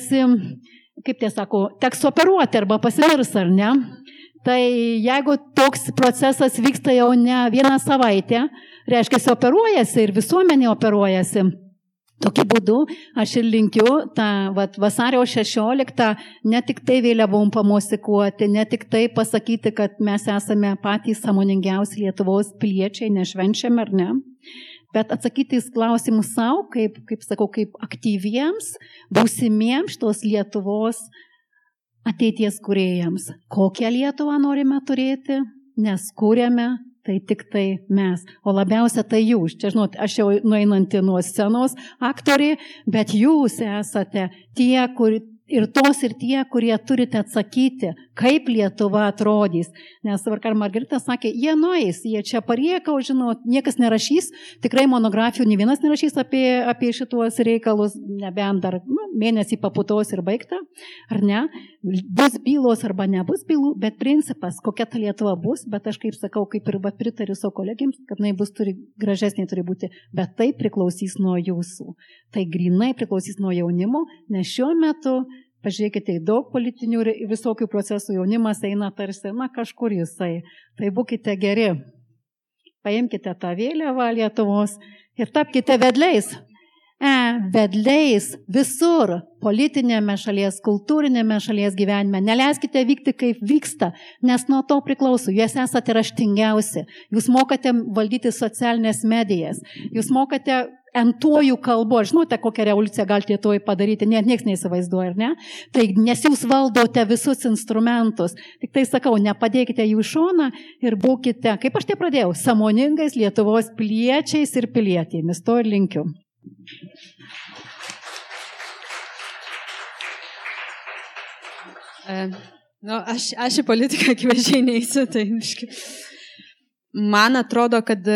kaip tie sako, teks operuoti arba pasivirs ar ne. Tai jeigu toks procesas vyksta jau ne vieną savaitę, reiškia, operuojasi ir visuomenė operuojasi. Tokiu būdu aš ir linkiu tą vat, vasario 16 ne tik tai vėliavom pamosikuoti, ne tik tai pasakyti, kad mes esame patys samoningiausi Lietuvos piliečiai, nešvenčiam ar ne, bet atsakyti į klausimus savo, kaip, kaip sakau, kaip aktyviems, būsimiems šitos Lietuvos ateities kuriejams. Kokią Lietuvą norime turėti, nes kūrėme tai tik tai mes. O labiausia tai jūs. Čia, žinot, aš jau nueinanti nuo scenos aktorė, bet jūs esate tie, kur ir tos ir tie, kurie turite atsakyti, kaip Lietuva atrodys. Nes vakar Margarita sakė, jie nueis, jie čia pariekau, žinot, niekas nerašys, tikrai monografijų ne vienas nerašys apie, apie šituos reikalus, nebent dar nu, mėnesį paputos ir baigta, ar ne? Bus bylos arba nebus bylų, bet principas, kokia ta Lietuva bus, bet aš kaip sakau, kaip ir bet pritariu savo kolegiams, kad jinai bus turi, gražesnė turi būti, bet tai priklausys nuo jūsų. Tai grinai priklausys nuo jaunimo, nes šiuo metu Pažiūrėkite, daug politinių ir visokių procesų jaunimas eina tarsi, na, kažkur jisai. Tai būkite geri. Paimkite tą vėliavą Lietuvos ir tapkite vedliais. E, vedliais visur, politinėme šalies, kultūrinėme šalies gyvenime. Neleiskite vykti, kaip vyksta, nes nuo to priklauso. Jūs esate raštingiausi. Jūs mokate valdyti socialinės medijas. Jūs mokate entuojų kalbų, žinote, kokią revoliuciją galite Lietuvoje padaryti, net niekas neįsivaizduoja, ar ne? Tai nes jūs valdote visus instrumentus, tik tai sakau, nepadėkite jų šoną ir būkite, kaip aš tai pradėjau, samoningais Lietuvos piliečiais ir pilietėmis. To ir linkiu. E, nu, aš, aš į politiką akivaizdžiai neįsiu, tai man atrodo, kad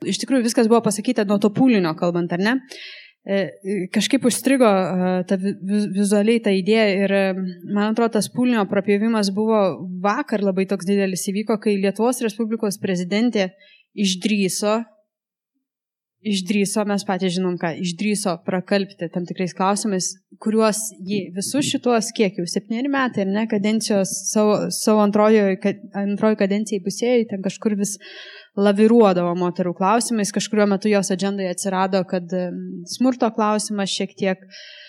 Iš tikrųjų viskas buvo pasakyta nuo to pūlinio kalbant, ar ne? E, kažkaip užstrigo e, ta vizualiai ta idėja ir e, man atrodo tas pūlinio prapjovimas buvo vakar labai toks didelis įvyko, kai Lietuvos Respublikos prezidentė išdryso, išdryso, mes patys žinom ką, išdryso prakalbti tam tikrais klausimais, kuriuos ji visus šitos, kiek jau septyneri metai, ar ne, kadencijos savo, savo antrojo, antrojo kadencijai pusėjai, ten kažkur vis laviruodavo moterų klausimais, kažkurio metu jos agendai atsirado, kad smurto klausimas šiek tiek uh,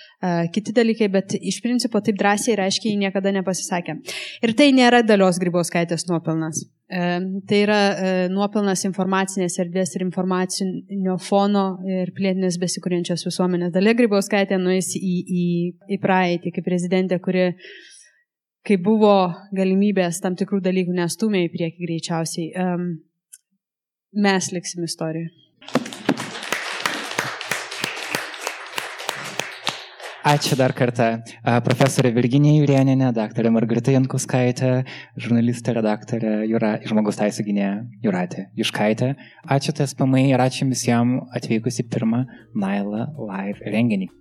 kiti dalykai, bet iš principo taip drąsiai ir aiškiai niekada nepasisakė. Ir tai nėra dalios grybauskaitės nuopelnas. Uh, tai yra uh, nuopelnas informacinės erdvės ir informacinio fono ir plėtinės besikūrenčios visuomenės. Dalia grybauskaitė nuės į, į, į praeitį kaip prezidentė, kuri kai buvo galimybės tam tikrų dalykų nestumė į priekį greičiausiai. Um, mes liksim istorijoje. Ačiū dar kartą. Profesorė Virginija Jurieninė, daktarė Margarita Jankuskaitė, žurnalistė, redaktorė Jūra, žmogus teisų gynėja Jūratė Juškaitė. Ačiū TSPMai ir ačiū visiems atvykus į pirmą Naila Live renginį.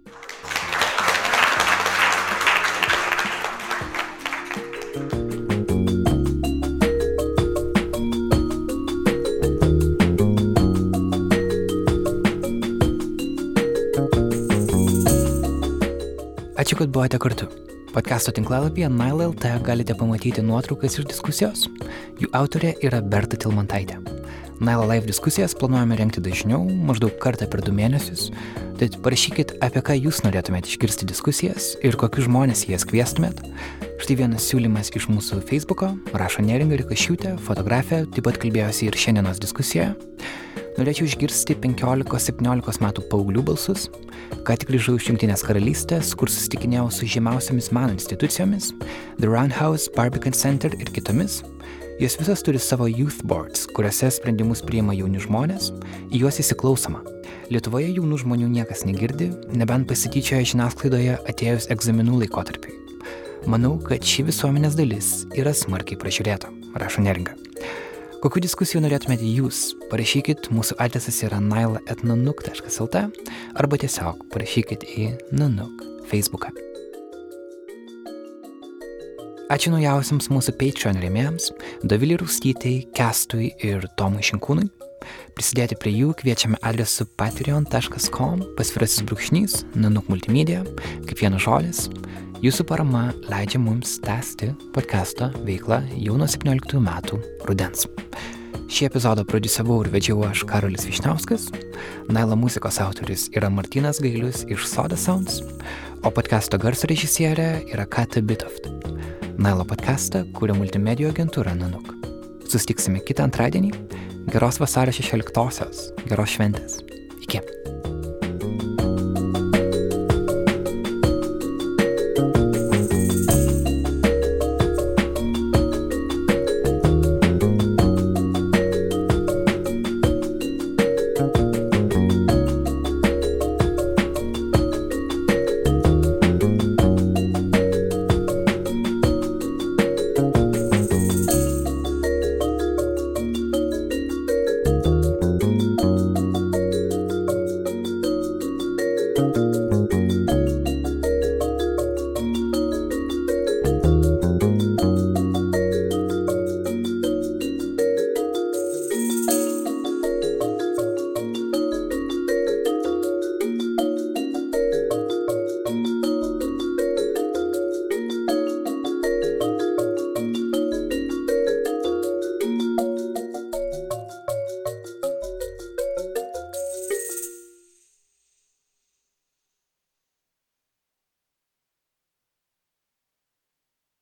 Ačiū, kad buvote kartu. Podcast'o tinklalapyje Nile.lt galite pamatyti nuotraukas iš diskusijos. Jų autorė yra Berta Tilmantaitė. Nile Live diskusijas planuojame renkti dažniau, maždaug kartą per du mėnesius. Tad parašykit, apie ką jūs norėtumėte išgirsti diskusijas ir kokius žmonės jas kvieštumėt. Štai vienas siūlymas iš mūsų Facebook'o, rašo Neringa Rikašiūtė, fotografė, taip pat kalbėjosi ir šiandienos diskusijoje. Norėčiau išgirsti 15-17 metų paauglių balsus, ką tik grįžau iš Junktinės karalystės, kur susitikinėjau su žymiausiamis meno institucijomis, The Roundhouse, Barbican Center ir kitomis. Jos visos turi savo youth boards, kuriuose sprendimus priima jauni žmonės, į juos įsiklausoma. Lietuvoje jaunų žmonių niekas negirdi, nebent pasityčioja žiniasklaidoje atėjus egzaminų laikotarpiui. Manau, kad ši visuomenės dalis yra smarkiai pražiūrėta, rašo Neringa. Kokių diskusijų norėtumėte jūs? Parašykit, mūsų adresas yra nailaetnanuk.lt arba tiesiog parašykit į nanuk Facebooką. Ačiū naujausiams mūsų Patreon rėmėjams - Dovilį Rūstytai, Kestui ir Tomui Šinkūnui. Prisidėti prie jų kviečiame adresu patreon.com pasvirasis brūkšnys, nanuk multimedia, kaip vienas žodis. Jūsų parama leidžia mums tęsti podcast'o veiklą jau nuo 17 metų rudens. Šį epizodą producavau ir vedžiau aš Karolis Višniauskas, Naila muzikos autoris yra Martinas Gailius iš Soda Sounds, o podcast'o garso režisierė yra Kata Bitoft. Nailo podcastą kūrė multimedijų agentūra Nanuk. Sustiksime kitą antradienį. Geros vasario 16-osios. Geros šventės. Iki.